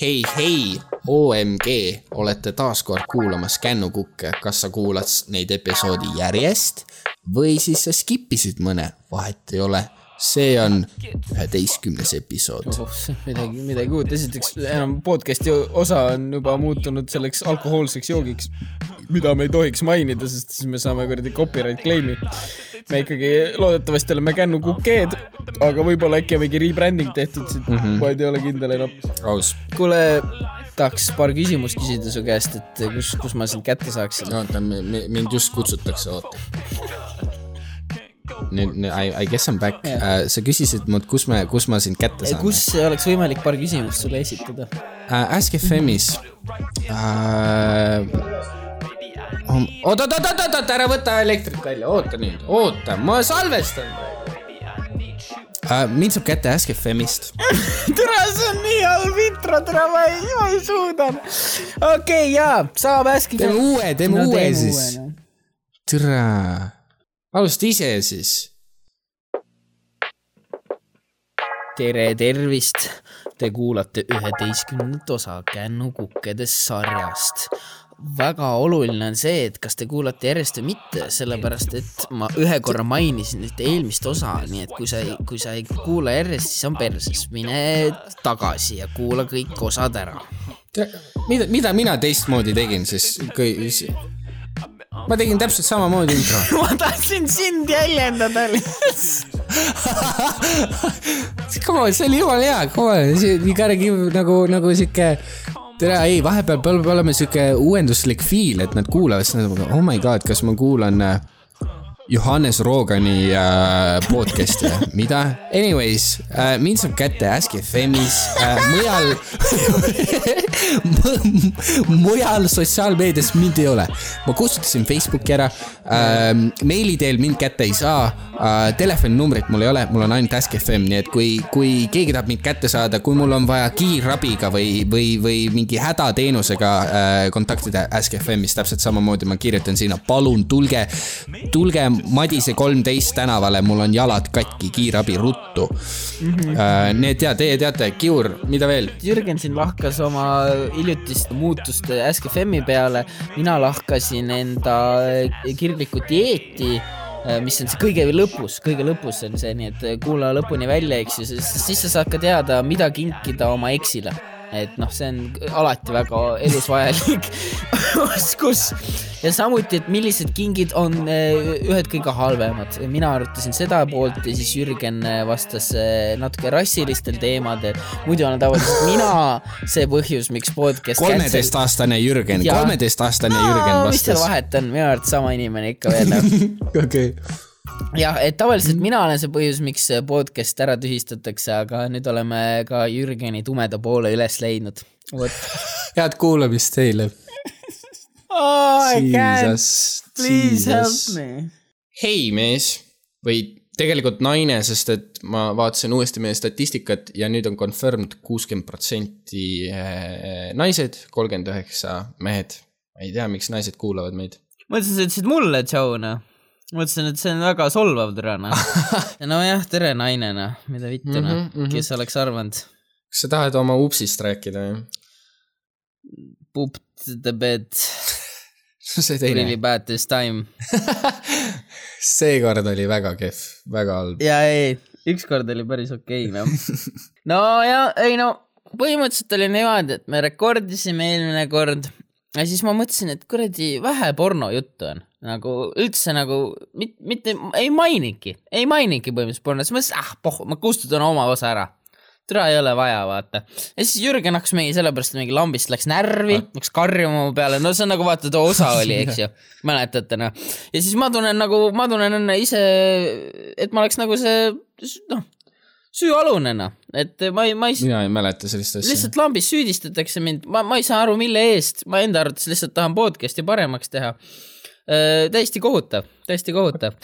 hei, hei, OMG, olete taas kord kuulamas Kännukukke, kas sa kuulad neid episoodi järjest või siis sa skip isid mõne, vahet ei ole. see on üheteistkümnes episood. oh, midagi, midagi uut, esiteks enam podcast'i osa on juba muutunud selleks alkohoolseks joogiks, mida me ei tohiks mainida, sest siis me saame kuradi copyright claim'i me ikkagi loodetavasti oleme kännukukeed, aga võib-olla äkki on mingi rebranding tehtud, mm -hmm. ma ei ole kindel enam. aus. kuule, tahaks paar küsimust küsida su käest, et kus, kus ma sind kätte saaksin? oota, mind just kutsutakse, oota. nüüd, I, I guess I m back yeah., uh, sa küsisid mult, kus me, kus ma sind kätte saan? kus oleks võimalik paar küsimust sulle esitada uh,? Ask FM-is uh, oot, oot, oot, oot, oot, ära võta elektrit välja, oota nüüd, oota, ma salvestan praegu uh,. mind saab kätte Ask FM-ist tere, see on nii halb intro, tere, ma ei, ma ei suuda. okei okay,, jaa, saab Ask FM. teeme uue, teeme no, uue siis. tere, alusta ise siis. tere, tervist. Te kuulate üheteistkümnendat osa Kännukukkede sarjast väga oluline on see, et kas te kuulate järjest või mitte, sellepärast et ma ühe korra mainisin ühte eelmist osa, nii et kui sa ei, kui sa ei kuula järjest, siis on perses, mine tagasi ja kuula kõik osad ära. mida, mida mina teistmoodi tegin siis, kui ma tegin täpselt samamoodi intro. Ma tahtsin sind jäljendada lihtsalt. Come on, see oli jumala hea, come on, you gotta give nagu, nagu sihuke tere, ei, vahepeal peab olema sihuke uuenduslik feel, et nad kuulavad, siis nad oh my god, kas ma kuulan äh, Johannes Rogani äh, podcast'i, mida? Anyways äh,, mind saab kätte Ask FM-is äh,, mujal mujal sotsiaalmeedias mind ei ole. ma kustutasin Facebooki ära äh,, meili teel mind kätte ei saa äh,, telefoninumbrit mul ei ole, mul on ainult Ask FM, nii et kui, kui keegi tahab mind kätte saada, kui mul on vaja kiirabiga või, või, või mingi hädateenusega äh, kontaktida Ask FM-is, täpselt samamoodi ma kirjutan sinna, palun tulge, tulge Madise kolmteist tänavale, mul on jalad katki, kiirabi ruttu mm. -hmm. Need ja teie teate, Kiur, mida veel? Jürgen siin lahkas oma hiljutist muutust Ask FM-i peale, mina lahkasin enda kirglikku dieeti äh, mis on see kõige lõpus, kõige lõpus on see, nii et kuula lõpuni välja, eks ju, sest siis sa saad ka teada, mida kinkida oma eksile et noh, see on alati väga elus vajalik oskus ja samuti, et millised kingid on eh, ühed kõige halvemad. mina arutasin seda poolt ja siis Jürgen eh, vastas eh, natuke rassilistel teemadel. muidu olen tavaliselt mina see põhjus, miks podcast. kolmeteistaastane Jürgen, kolmeteistaastane no, Jürgen vastas. mis seal vahet on, minu arvates sama inimene ikka veel. okei jah, et tavaliselt mina olen see põhjus, miks podcast ära tühistatakse, aga nüüd oleme ka Jürgeni tumeda poole üles leidnud. vot. head kuulamist teile oh, I can't, please help me. hei mees või tegelikult naine, sest et ma vaatasin uuesti meie statistikat ja nüüd on confirmed kuuskümmend protsenti eh, naised, kolmkümmend üheksa mehed. ma ei tea, miks naised kuulavad meid. mõtlesin, sa ütlesid mulle, Joe, noh mõtlesin, et see on väga solvav tere noh. nojah, tere naine noh, mida vittu noh mm -hmm,, kes oleks arvanud. kas sa tahad oma upsist rääkida või? Poop the bed see teine. Really bad this time seekord oli väga kehv, väga halb. ja ei, ükskord oli päris okei okay, noh. no ja ei no põhimõtteliselt oli niimoodi, et me rekordisime eelmine kord ja siis ma mõtlesin, et kuradi vähe pornojuttu on nagu üldse nagu mit, mitte, ei mainigi, ei mainigi põhimõtteliselt porno, siis mõtlesin, ah poh, ma kustutan oma osa ära. türa ei ole vaja, vaata. ja siis Jürgen hakkas mingi sellepärast mingi lambist läks närvi, hakkas karjuma mu peale, no see on nagu vaata, too osa oli, eks ju, mäletate noh. ja siis ma tunnen nagu, ma tunnen ise, et ma oleks nagu see, noh süüalune noh, et ma ei, ma ei. mina ei mäleta sellist asja. lihtsalt lambis süüdistatakse mind, ma, ma ei saa aru, mille eest, ma enda arvates lihtsalt tahan podcast'i paremaks teha Äh, täiesti kohutav, täiesti kohutav.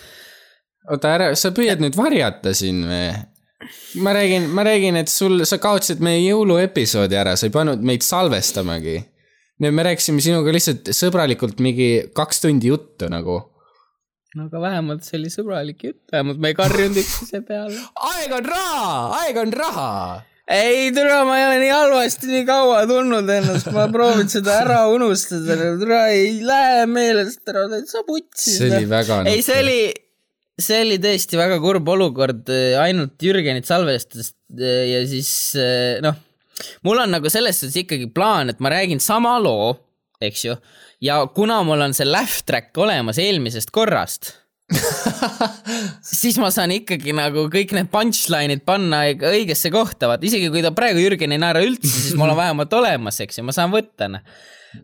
oota, ära, sa püüad nüüd varjata siin või? ma räägin, ma räägin, et sul, sa kaotasid meie jõuluepisoodi ära, sa ei pannud meid salvestamagi. me rääkisime sinuga lihtsalt sõbralikult mingi kaks tundi juttu nagu. No aga vähemalt see oli sõbralik jutt, vähemalt me ei karjunud üksteise peale. aeg on raha, aeg on raha ei, tule, ma ei ole nii halvasti nii kaua tundnud ennast, ma proovin seda ära unustada, tule ei lähe meelest ära, sa putsid. see oli väga. ei, see oli, see oli tõesti väga kurb olukord, ainult Jürgenit salvestas ja siis noh, mul on nagu selles suhtes ikkagi plaan, et ma räägin sama loo, eks ju, ja kuna mul on see laugh track olemas eelmisest korrast siis ma saan ikkagi nagu kõik need punchline'id panna õigesse kohta, vaata isegi kui ta praegu Jürgen ei naera üldse, siis mul on vähemalt olemas, eks ju, ma saan võtta noh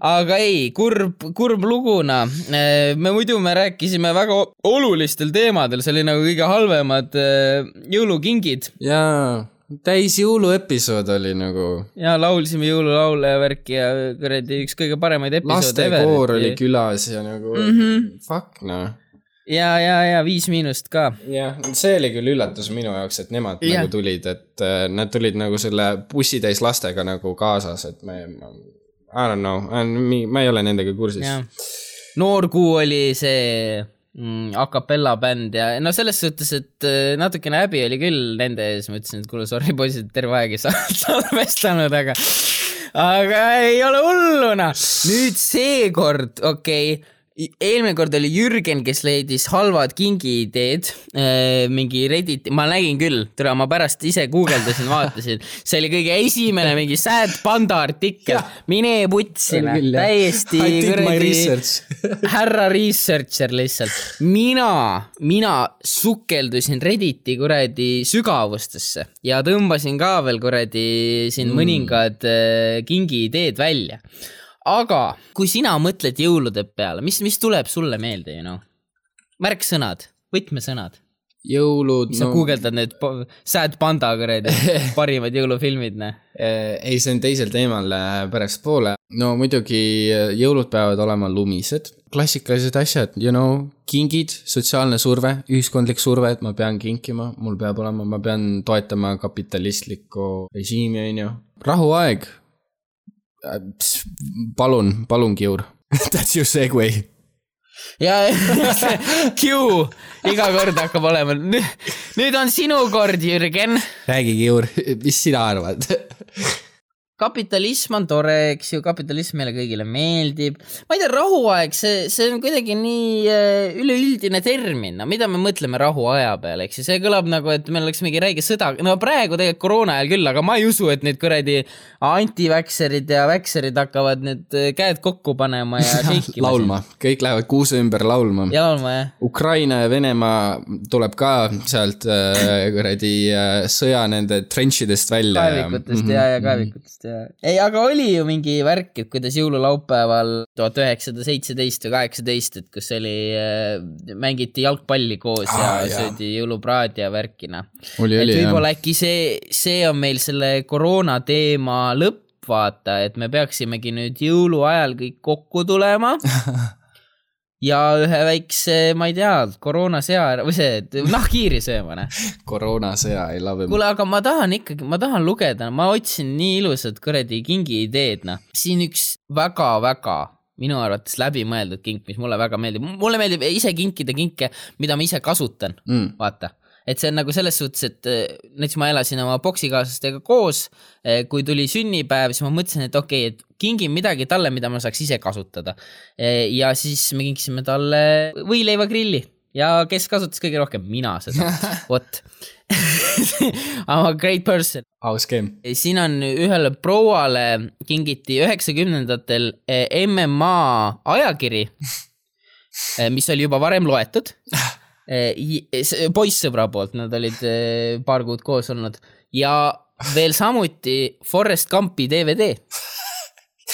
aga ei, kurb, kurb luguna. me muidu me rääkisime väga olulistel teemadel, see oli nagu kõige halvemad äh, jõulukingid. jaa, täis jõuluepisood oli nagu. ja laulsime jõululaule ja värki ja kuradi üks kõige paremaid episoode. lastekoor oli külas ja nagu mm -hmm. fuck noh ja, ja, ja Viis Miinust ka. jah, see oli küll üllatus minu jaoks, et nemad ja. nagu tulid, et äh, nad tulid nagu selle bussitäis lastega nagu kaasas, et me, I don't know, ma ei ole nendega kursis. noorkuu oli see mm, a capella bänd ja no selles suhtes, et äh, natukene häbi oli küll nende ees, ma ütlesin, et kuule, sorry poisid, terve aeg ei salvestanud, aga, aga ei ole hullu noh. nüüd seekord, okei okay eelmine kord oli Jürgen, kes leidis halvad kingiideed äh,, mingi Redditi, ma nägin küll, tere, ma pärast ise guugeldasin, vaatasin, see oli kõige esimene mingi sad panda artikkel, mine putsi, täiesti kuradi härra researcher lihtsalt. mina, mina sukeldusin Redditi kuradi sügavustesse ja tõmbasin ka veel kuradi siin mm. mõningad äh, kingiideed välja aga kui sina mõtled jõulude peale, mis, mis tuleb sulle meelde, you know? märksõnad, võtmesõnad. jõulud. sa no... guugeldad need Sad Panda kuradi parimad jõulufilmid, noh. ei, see on teisel teemal äh, pärastpoole. no muidugi äh, jõulud peavad olema lumised, klassikalised asjad, you know, kingid, sotsiaalne surve, ühiskondlik surve, et ma pean kinkima, mul peab olema, ma pean toetama kapitalistlikku režiimi, on ju. rahuaeg palun, palun, Kiur That's your segway. ja Q iga kord hakkab olema. nüüd on sinu kord, Jürgen. räägi, Kiur, mis sina arvad kapitalism on tore, eks ju, kapitalism meile kõigile meeldib. ma ei tea, rahuaeg, see, see on kuidagi nii äh, üleüldine termin, no mida me mõtleme rahuaja peale, eks ju, see kõlab nagu, et meil oleks mingi räige sõda, no praegu tegelikult koroona ajal küll, aga ma ei usu, et need kuradi antiväkserid ja väkserid hakkavad need äh, käed kokku panema ja šeikima laulma, kõik lähevad kuuse ümber laulma. ja laulma, jah. Ukraina ja Venemaa tuleb ka sealt äh, kuradi äh, sõja nende trenchidest välja. kaevikutest ja, ja, ja mhm. kaevikutest et ei, aga oli ju mingi värk, et kuidas jõululaupäeval tuhat üheksasada seitseteist või kaheksateist, et kus oli äh,, mängiti jalgpalli koos ah, ja söödi jõulupraad ja värki, noh. et võib-olla äkki see, see on meil selle koroona teema lõpp, vaata, et me peaksimegi nüüd jõuluajal kõik kokku tulema ja ühe väikse, ma ei tea, koroonasea või see nahkhiiri sööma, noh. koroonasea, I love him. kuule, aga ma tahan ikkagi, ma tahan lugeda, ma otsin nii ilusat kuradi kingiideed, noh. siin üks väga-väga minu arvates läbimõeldud kink, mis mulle väga meeldib, mulle meeldib ise kinkida kinke, mida ma ise kasutan mm., vaata et see on nagu selles suhtes, et äh, näiteks ma elasin oma poksikaaslastega koos. Äh, kui tuli sünnipäev, siis ma mõtlesin, et okei okay,, et kingin midagi talle, mida ma saaks ise kasutada. Äh, ja siis me kinkisime talle võileivagrilli ja kes kasutas kõige rohkem, mina seda, vot I m a great person. aus game. siin on ühele prouale kingiti üheksakümnendatel MMA ajakiri, mis oli juba varem loetud poissõbra poolt, nad olid eh, paar kuud koos olnud ja veel samuti Forest Gumpi DVD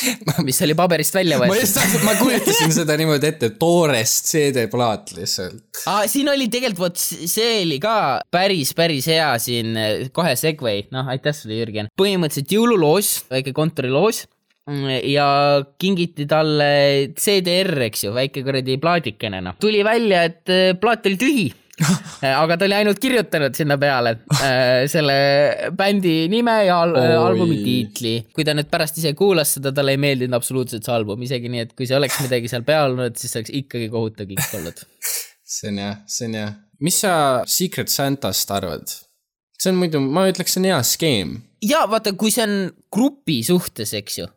mis oli paberist välja võetud. ma just, ma kujutasin seda niimoodi ette, toorest CD-plaat lihtsalt ah,. siin oli tegelikult, vot see oli ka päris, päris hea siin, eh, kohe Segway, noh, aitäh sulle, Jürgen. põhimõtteliselt jõululoos, väike kontoriloos ja kingiti talle CDR, eks ju, väike kuradi plaadikene, noh. tuli välja, et äh, plaat oli tühi aga ta oli ainult kirjutanud sinna peale äh, selle bändi nime ja al Oi. albumi tiitli. kui ta nüüd pärast ise kuulas seda, talle ei meeldinud absoluutselt see album, isegi nii, et kui see oleks midagi seal peal olnud, siis oleks ikkagi kohutav kink olnud. see on jah, see on jah. mis sa Secret Santast arvad? see on muidu, ma ütleks, see on hea skeem ja vaata, kui see on grupi suhtes, eks ju,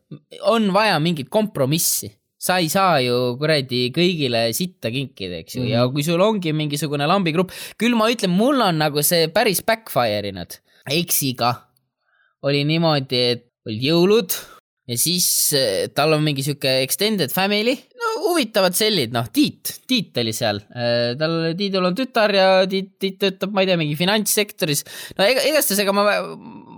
on vaja mingit kompromissi. sa ei saa ju kuradi kõigile sitta kinkida, eks ju mm, -hmm. ja kui sul ongi mingisugune lambigrupp, küll ma ütlen, mul on nagu see päris backfire inud. eksiga oli niimoodi, et olid jõulud ja siis eh, tal on mingi sihuke extended family, huvitavad sellid, noh, Tiit, Tiit oli seal, tal, Tiidul on tütar ja Tiit, Tiit töötab, ma ei tea, mingi finantssektoris. no ega, igastahes, ega ma,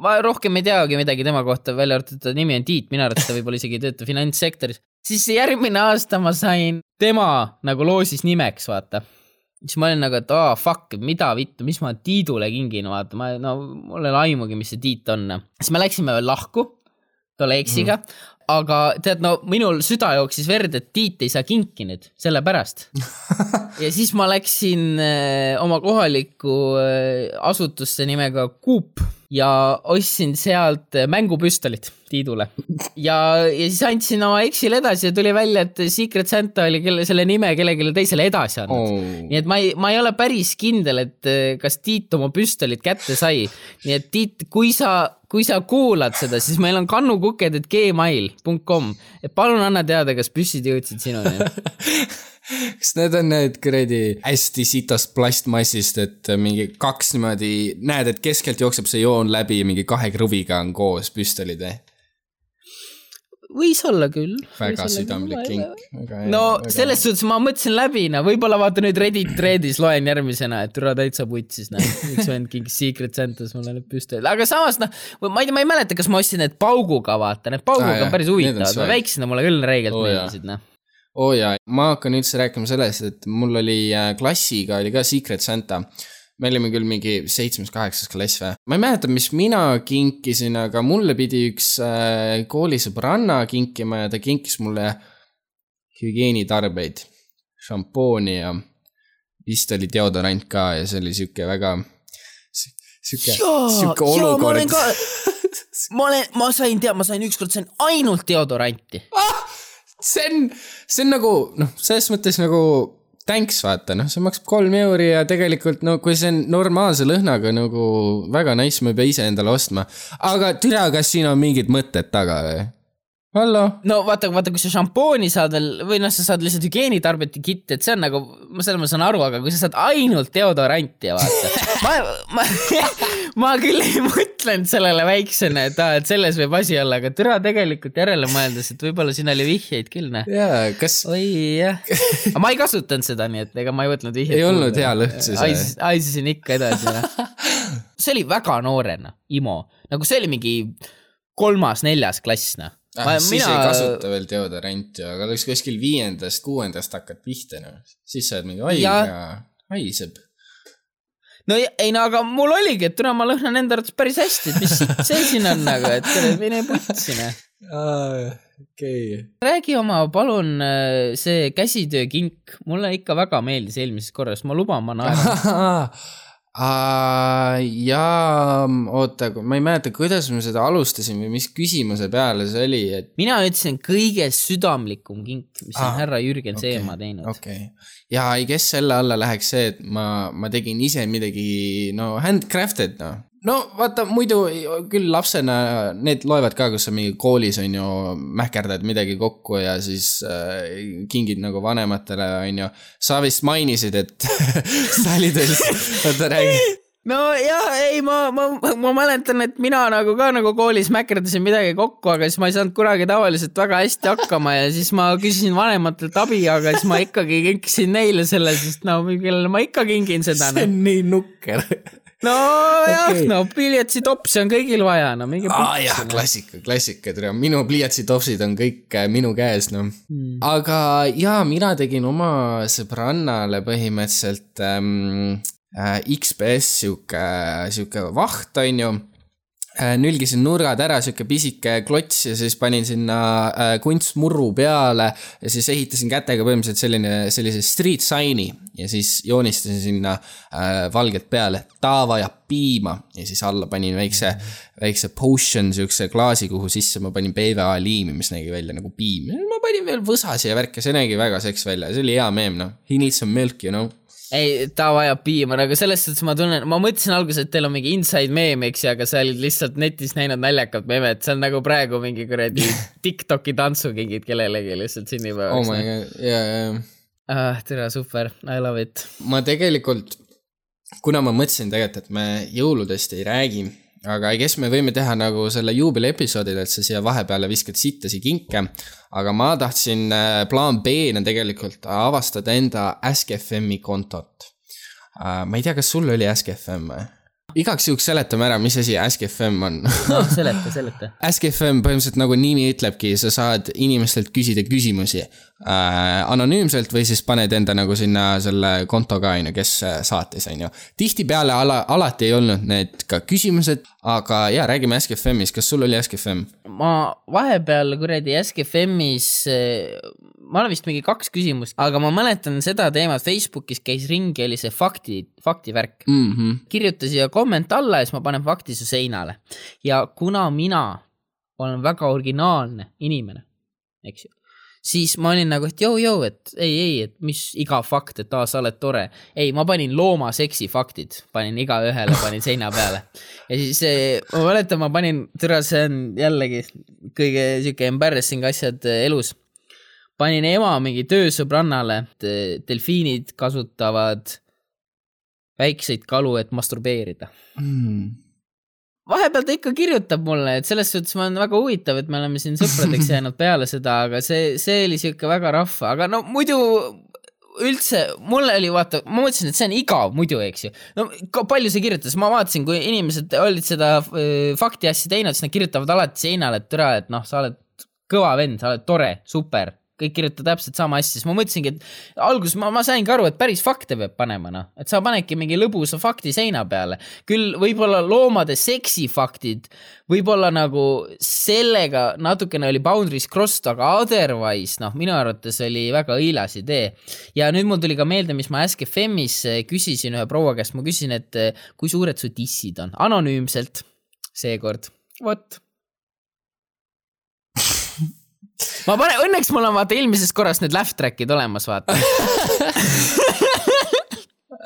ma rohkem ei teagi midagi tema kohta, välja arvatud ta nimi on Tiit, minu arvates ta võib-olla isegi ei tööta finantssektoris. siis järgmine aasta ma sain tema nagu loosis nimeks, vaata siis ma olin nagu, et aa oh, fuck, mida vittu, mis ma Tiidule kingin, vaata, ma no mul ei ole aimugi, mis see Tiit on. siis me läksime veel lahku tolle eksiga mm., aga tead, no minul süda jooksis verd, et Tiit ei saa kinki nüüd, sellepärast. ja siis ma läksin äh, oma kohalikku äh, asutusse nimega Coop ja ostsin sealt äh, mängupüstolit Tiidule. ja, ja siis andsin oma eksile edasi ja tuli välja, et Secret Santa oli kelle, selle nime kellelegi teisele edasi andnud oh.. nii et ma ei, ma ei ole päris kindel, et kas Tiit oma püstolit kätte sai. nii et Tiit, kui sa, kui sa kuulad seda, siis meil on kannukuked, et gmail.com, et palun anna teada, kas püssid jõudsid sinuni. kas need on need kuradi hästi sitast plastmassist, et mingi kaks niimoodi, näed, et keskelt jookseb see joon läbi mingi kahe kruviga on koos püstolid või? Võis olla küll. väga südamlik kink. no selles suhtes ma mõtlesin läbi, no võib-olla vaata nüüd Reddit thread'is loen järgmisena, et türa täitsa putsis, noh. üks vend kinkis Secret Santas mulle need püstolid, aga samas noh, ma ei ma ei mäleta, kas ma ostsin need pauguga, vaata, need pauguga ah, on päris huvitavad, swag. väiksena mulle küll reegelt oh, meeldisid, noh. oo oh, jaa, ma hakkan üldse rääkima sellest, et mul oli äh, klassiga oli ka Secret Santa. Me olime küll mingi seitsmes-kaheksas klass või, ma ei mäleta, mis mina kinkisin, aga mulle pidi üks äh, koolisõbranna kinkima ja ta kinkis mulle hügieenitarbeid, šampooni ja vist oli deodorant ka ja see oli sihuke väga, sihuke, sihuke olukord. ma olen, ma sain, tead, ma sain ükskord sain ainult deodoranti. see on, see on nagu noh, selles mõttes nagu thanks, vaata noh, see maksab kolm euri ja tegelikult no kui see on normaalse lõhnaga nagu väga nice, ma ei pea ise endale ostma. aga türa, kas siin on mingid mõtted taga või? hallo? no vaata, vaata, kui sa šampooni saad veel või noh, sa saad lihtsalt hügieenitarbete kitti, et see on nagu, ma selle ma saan aru, aga kui sa saad ainult deodoranti ja vaata. ma, ma, ma küll ei mõtlenud sellele väiksena, et aa, et selles võib asi olla, aga türa tegelikult järele mõeldes, et võib-olla siin oli vihjeid küll, noh. jaa, kas oi jah, aga ma ei kasutanud seda, nii et ega ma ei võtnud vihjeid. Ei olnud hea lõhn siis, aisisin ikka edasi, noh. see oli väga noorena, Imo, nagu see oli mingi kolmas-neljas klass, noh. ah,? siis mina... ei kasuta veel deodoranti, aga alles kuskil viiendast-kuuendast hakkad pihta, noh. siis sa oled mingi, oi Ja-, haiseb. no ja- ei no aga mul oligi, et täna ma lõhnan enda arvates päris hästi, et mis see siin on nagu, et mine putsi, noh. okei. räägi oma, palun, see käsitöökink, mulle ikka väga meeldis eelmisest korrast, ma luban, ma naeran. jaa, oota, ma ei mäleta, kuidas me seda alustasime, mis küsimuse peale see oli, et mina ütlesin kõige südamlikum kink, mis on Aa, härra Jürgen okei, Seemaa teinud. okei okay.. ja ei, kes selle alla läheks see, et ma, ma tegin ise midagi, no handcrafted noh. No vaata, muidu küll lapsena need loevad ka, kus sa mingi koolis on ju, mähkerdad midagi kokku ja siis äh, kingid nagu vanematele, on ju. sa vist mainisid, et sa olid veel, oota räägi. no jah, ei ma, ma, ma mäletan, et mina nagu ka nagu koolis mäkerdasin midagi kokku, aga siis ma ei saanud kunagi tavaliselt väga hästi hakkama ja siis ma küsisin vanematelt abi, aga siis ma ikkagi kinkisin neile selle, sest no kellele ma ikka kingin seda see noh. on nii nukker. Nojah okay., no pliiatsitopsi on kõigil vaja, no minge aa putsi, jah, klassika, klassika, tere, minu pliiatsitopsid on kõik äh, minu käes, noh Hmm. aga jaa, mina tegin oma sõbrannale põhimõtteliselt ähm, äh, XPS sihuke, sihuke vaht, on ju. Nülgisin nurgad ära, sihuke pisike klots ja siis panin sinna äh, kunstmurru peale ja siis ehitasin kätega põhimõtteliselt selline, sellise street sign'i ja siis joonistasin sinna äh, valgelt peale taava ja piima ja siis alla panin väikse, väikse potion siukse klaasi, kuhu sisse ma panin PVA liimi, mis nägi välja nagu piim. ma panin veel võsasi ja värke, see nägi väga seks välja, see oli hea meem, noh. He needs some milk, you know. ei, ta vajab piima, nagu selles suhtes ma tunnen, ma mõtlesin alguses, et teil on mingi inside meme, eks ju, aga sa olid lihtsalt netis näinud naljakat memet, see on nagu praegu mingi kuradi Tiktoki tantsukingid kellelegi lihtsalt oh sünnipäevaks my. god, ja, ja, ah,. tere, super, I love it. ma tegelikult, kuna ma mõtlesin tegelikult, et me jõuludest ei räägi, aga guess me võime teha nagu selle juubeli episoodil, et sa siia vahepeale viskad sittasi kinke. aga ma tahtsin, plaan B-na tegelikult avastada enda Ask.fm-i kontot. ma ei tea, kas sul oli Ask.fm või? Igaks juhuks seletame ära, mis asi Ask.fm on noh, seleta, seleta. Ask.fm põhimõtteliselt nagu nimi ütlebki, sa saad inimestelt küsida küsimusi äh, anonüümselt või siis paned enda nagu sinna selle konto ka, on ju, kes äh, saatis, on ju. tihtipeale ala, alati ei olnud need ka küsimused, aga jaa, räägime Ask.fm-ist, kas sul oli Ask.fm? ma vahepeal kuradi SKFM-is, ma olen vist mingi kaks küsimust, aga ma mäletan seda teemat Facebookis käis ringi, oli see fakti, faktivärk. Mm -hmm. kirjuta siia komment alla ja siis ma panen fakti su seinale. ja kuna mina olen väga originaalne inimene, eks ju, siis ma olin nagu, et jõu-jõu, et ei, ei, et mis iga fakt, et aa, sa oled tore. ei, ma panin loomaseksi faktid, panin igaühele, panin seina peale. ja siis eh, ma mäletan, ma panin, tere, see on jällegi kõige sihuke embarrassing asjad eh, elus panin ema mingi töösõbrannale, et delfiinid kasutavad väikseid kalu, et masturbeerida. Mm. vahepeal ta ikka kirjutab mulle, et selles suhtes ma olen väga huvitav, et me oleme siin sõpradeks jäänud peale seda, aga see, see oli siuke väga rahva, aga no muidu üldse, mulle oli vaata, ma mõtlesin, et see on igav muidu, eks ju. no palju see kirjutas, ma vaatasin, kui inimesed olid seda äh, fakti asja teinud, siis nad kirjutavad alati seinale, et tere, et noh, sa oled kõva vend, sa oled tore, super kõik kirjutavad täpselt sama asja, siis ma mõtlesingi, et alguses ma, ma saingi aru, et päris fakte peab panema, noh, et sa panedki mingi lõbusa fakti seina peale. küll võib-olla loomade seksifaktid, võib-olla nagu sellega natukene oli boundaries crossed, aga otherwise noh, minu arvates oli väga õilas idee. ja nüüd mul tuli ka meelde, mis ma Ask.fm-is küsisin ühe proua käest, ma küsisin, et eh, kui suured su dissid on, anonüümselt. Seekord, vot ma panen, õnneks mul on vaata eelmisest korrast need laugh track'id olemas, vaata.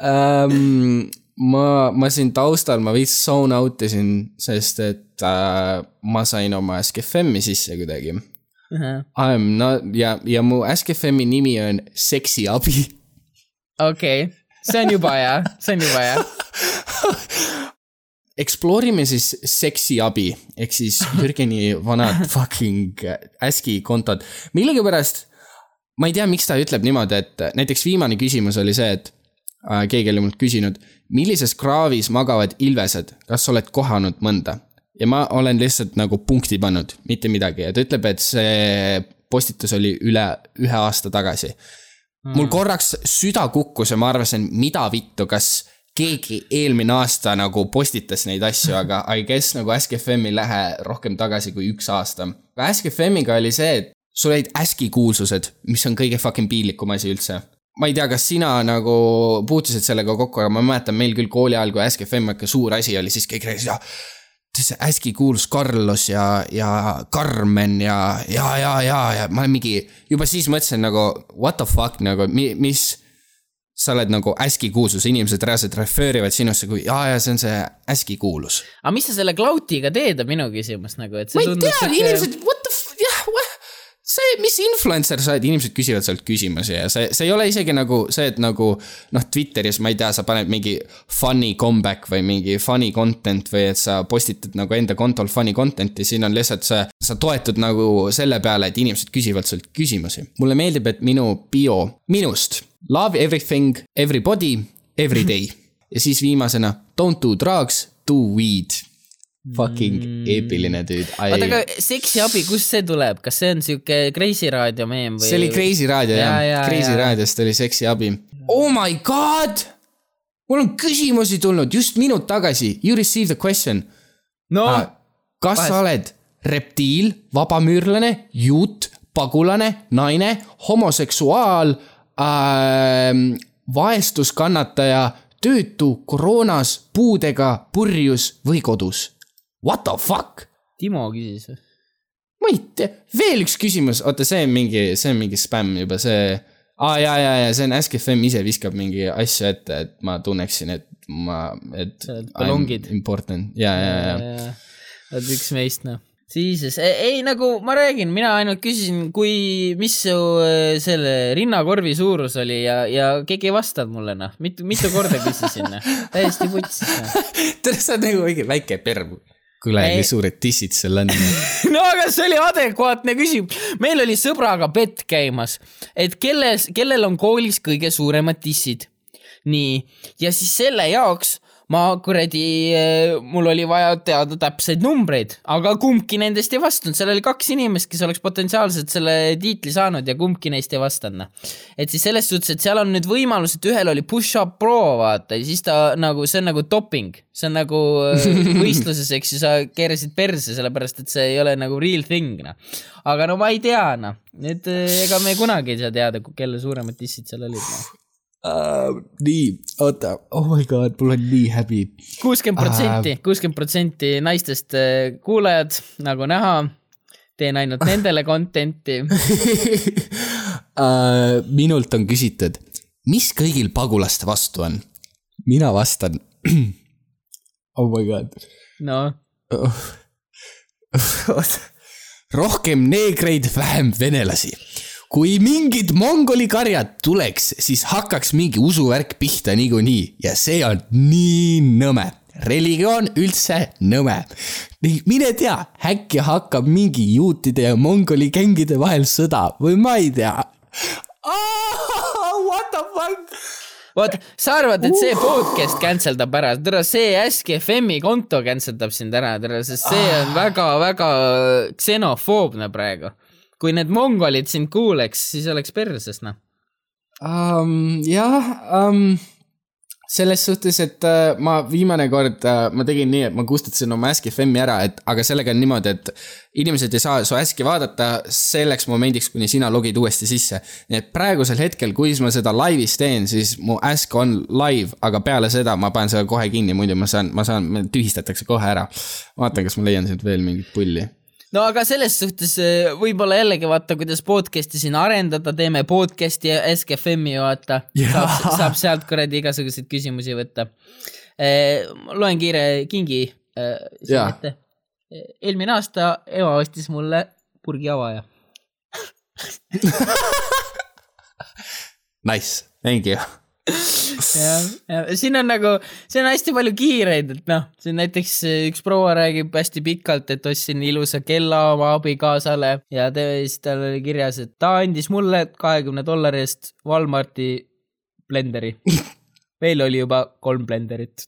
um,. ma, ma siin taustal, ma veits zone out isin, sest et uh, ma sain oma Ask.fm-i sisse kuidagi. I am not ja, ja mu Ask.fm-i nimi on seksiabi okei, see on juba hea, see on juba hea. Explore ime siis seksiabi ehk siis Jürgeni vanad fucking Aski kontod. millegipärast ma ei tea, miks ta ütleb niimoodi, et näiteks viimane küsimus oli see, et äh, keegi oli mult küsinud, millises kraavis magavad ilvesed, kas sa oled kohanud mõnda? ja ma olen lihtsalt nagu punkti pannud, mitte midagi ja ta ütleb, et see postitus oli üle ühe aasta tagasi. mul korraks süda kukkus ja ma arvasin, mida vittu, kas keegi eelmine aasta nagu postitas neid asju, aga I guess nagu Ask.fm ei lähe rohkem tagasi kui üks aasta. Ask.fm-iga oli see, et sul olid Aski kuulsused, mis on kõige fucking piinlikum asi üldse. ma ei tea, kas sina nagu puutusid sellega kokku, aga ma mäletan meil küll kooli ajal, kui Ask.fm ikka suur asi oli, siis kõik rääkisid, see hästi kuulus Carlos ja, ja Carmen ja, ja, ja, ja, ja ma mingi, juba siis mõtlesin nagu what the fuck nagu, mis. Sa oled nagu hästi kuulsus, inimesed reaalselt refer ivad sinusse kui jaa, ja see on see hästi kuulus. aga mis sa selle cloud'iga teed, on minu küsimus nagu, et see ma ei tea, inimesed, what the see, mis influencer sa oled, inimesed küsivad sealt küsimusi ja see, see ei ole isegi nagu see, et nagu noh, Twitteris ma ei tea, sa paned mingi funny comeback või mingi funny content või et sa postitad nagu enda kontol funny content'i, siin on lihtsalt see, sa toetud nagu selle peale, et inimesed küsivad sult küsimusi. mulle meeldib, et minu bio minust love everything, everybody, every day ja siis viimasena don't do drugs, do weed. Fucking mm. eepiline tüüd. oota, aga seksiabi, kust see tuleb, kas see on siuke Kreisi raadio meem või? see oli Kreisi raadio Ja, jah ja, ja,, Kreisi ja. raadiost oli seksiabi. Oh my god! mul on küsimusi tulnud just minut tagasi, you received a question no ah,. kas vahest- sa oled reptiil, vabamüürlane, juut, pagulane, naine, homoseksuaal äh,, vaestuskannataja, töötu, koroonas, puudega, purjus või kodus? What the fuck? Timo küsis või? ma ei tea, veel üks küsimus, oota, see on mingi, see on mingi spämm juba, see aa ah, ja, ja, ja see on Ask FM ise viskab mingi asju ette, et ma tunneksin, et ma, et. ballongid. Important ja, ja, ja, ja. oled üks meist noh siis, ei nagu ma räägin, mina ainult küsisin, kui, mis su äh, selle rinnakorvi suurus oli ja, ja keegi ei vastanud mulle noh, mitu, mitu korda küsisin noh, täiesti vutsis noh. tead, sa oled nagu mingi väike perv kuule, kui suured tissid sul on no aga see oli adekvaatne küsimus. meil oli sõbraga bett käimas, et kelles, kellel on koolis kõige suuremad tissid. nii, ja siis selle jaoks ma kuradi, eh, mul oli vaja teada täpseid numbreid, aga kumbki nendest ei vastanud, seal oli kaks inimest, kes oleks potentsiaalselt selle tiitli saanud ja kumbki neist ei vastanud. Noh. et siis selles suhtes, et seal on nüüd võimalus, et ühel oli push-up pro, vaata, ja siis ta nagu, see on nagu doping, see on nagu eh, võistluses, eks ju, sa keerasid perse, sellepärast et see ei ole nagu real thing, noh. aga no ma ei tea, noh, nüüd eh, ega me kunagi ei saa teada, kelle suuremad dissid seal olid, noh Uh, nii, oota, oh my god, mul on nii häbi. kuuskümmend protsenti, kuuskümmend protsenti naistest äh, kuulajad, nagu näha, teen ainult nendele content'i uh,. minult on küsitud, mis kõigil pagulaste vastu on? mina vastan. oh my god. no oh.. rohkem neegreid, vähem venelasi kui mingid mongoli karjad tuleks, siis hakkaks mingi usuvärk pihta niikuinii ja see on nii nõme religioon üldse nõme. mine tea, äkki hakkab mingi juutide ja mongoli gängide vahel sõda või ma ei tea. What the fuck? vot, sa arvad, et see podcast cancel dab ära, tere, see Ask FM-i konto cancel dab sind ära, tere, sest see on väga-väga ksenofoobne praegu kui need mongolid sind kuuleks, siis oleks perses, noh um,. jah um,, selles suhtes, et uh, ma viimane kord uh,, ma tegin nii, et ma kustutasin oma Ask FM-i ära, et aga sellega on niimoodi, et inimesed ei saa su Ask'i vaadata selleks momendiks, kuni sina logid uuesti sisse. nii et praegusel hetkel, kui ma seda laivis teen, siis mu Ask on live, aga peale seda ma panen selle kohe kinni, muidu ma saan, ma saan, tühistatakse kohe ära. vaatan, kas ma leian sealt veel mingit pulli no aga selles suhtes eh, võib-olla jällegi vaata, kuidas podcast'i siin arendada, teeme podcast'i SKFM-i vaata. saab, saab sealt kuradi igasuguseid küsimusi võtta. Eh, loen kiire kingi eh, siin ette. eelmine aasta ema ostis mulle purgi avaja Nice, thank you jah, ja siin on nagu, siin on hästi palju kiireid, et noh, siin näiteks üks proua räägib hästi pikalt, et ostsin ilusa kella oma abikaasale ja te, siis tal oli kirjas, et ta andis mulle kahekümne dollari eest Walmarti blenderi. meil oli juba kolm blenderit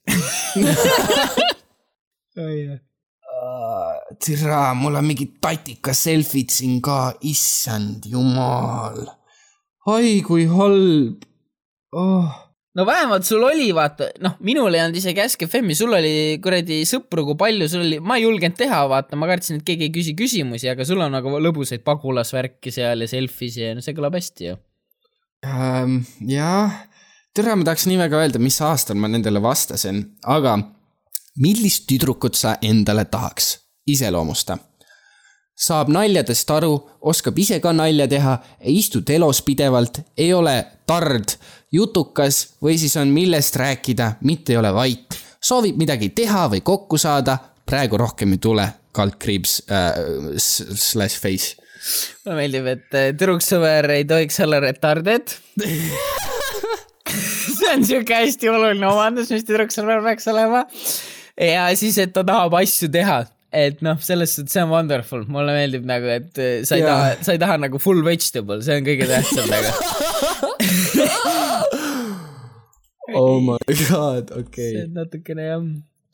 oh, yeah türa, mul on mingid tatika selfid siin ka, issand jumal. oi kui halb oh no vähemalt sul oli, vaata, noh, minul ei olnud isegi Ask FM-i, sul oli kuradi sõpru, kui palju sul oli, ma ei julgenud teha, vaata, ma kartsin, et keegi ei küsi küsimusi, aga sul on nagu lõbusaid pagulasvärki seal ja selfie'si ja no see kõlab hästi ju ähm,. jah, tere, ma tahaks nii väga öelda, mis aastal ma nendele vastasin, aga millist tüdrukut sa endale tahaks? iseloomusta saab naljadest aru, oskab ise ka nalja teha, ei istu telos pidevalt, ei ole tard, jutukas või siis on millest rääkida, mitte ei ole vait. soovib midagi teha või kokku saada, praegu rohkem ei tule, kaldkriips äh, slash face. mulle meeldib, et äh, tüdruksõber ei tohiks olla retarded see on siuke hästi oluline omadus, mis tüdruksõber peaks olema. ja siis, et ta tahab asju teha et noh, selles suhtes see on wonderful, mulle meeldib nagu, et äh, sa ei yeah. taha, sa ei taha nagu full vegetable, see on kõige tähtsam nagu oh my god, okei okay.. see on natukene jah,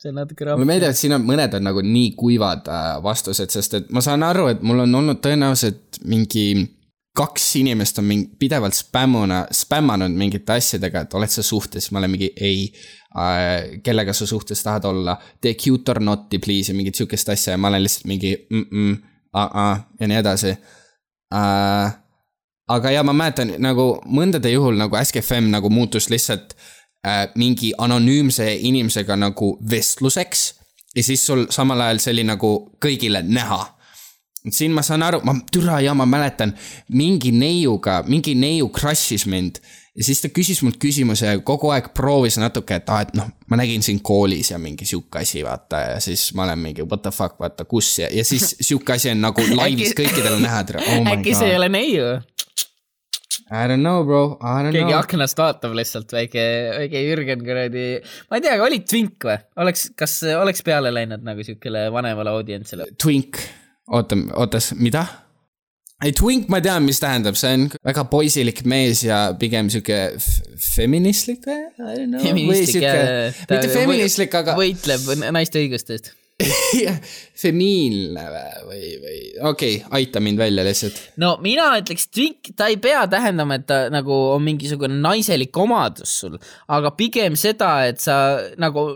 see on natuke raske. mulle meeldib, et siin on, mõned on nagu nii kuivad äh, vastused, sest et ma saan aru, et mul on olnud tõenäoliselt mingi kaks inimest on mingi pidevalt spämmuna, spämmanud mingite asjadega, et oled sa suhtes, ma olen mingi ei. Kellega sa suhtes tahad olla, tee cute or not'i please ja mingit sihukest asja ja ma olen lihtsalt mingi mm -mm, uh -uh, ja nii edasi äh,. aga ja ma mäletan nagu mõndade juhul nagu Ask FM nagu muutus lihtsalt äh, mingi anonüümse inimesega nagu vestluseks. ja siis sul samal ajal see oli nagu kõigile näha siin ma saan aru, ma türa ja ma mäletan mingi neiuga, mingi neiu crush'is mind ja siis ta küsis mult küsimuse ja kogu aeg proovis natuke, et aa, et noh, ma nägin sind koolis ja mingi sihuke asi, vaata ja siis ma olen mingi what the fuck, vaata kus ja, ja siis sihuke asi on nagu laivis kõikidele näha oh. äkki see ei ole neiu? I don't know, bro, I don't keegi know. keegi aknast vaatab lihtsalt, väike, väike Jürgen kuradi, ma ei tea, oli Twink või? oleks, kas oleks peale läinud nagu siukele vanemale audientsile? Twink, oota, ootas, mida? Ei, twink, ma tean, mis tähendab, see on väga poisilik mees ja pigem sihuke feministlik või? feministlik jah. mitte feministlik, aga. võitleb naiste õiguste eest femiilne või, või okei okay,, aita mind välja lihtsalt. no mina ütleks, twink, ta ei pea tähendama, et ta nagu on mingisugune naiselik omadus sul, aga pigem seda, et sa nagu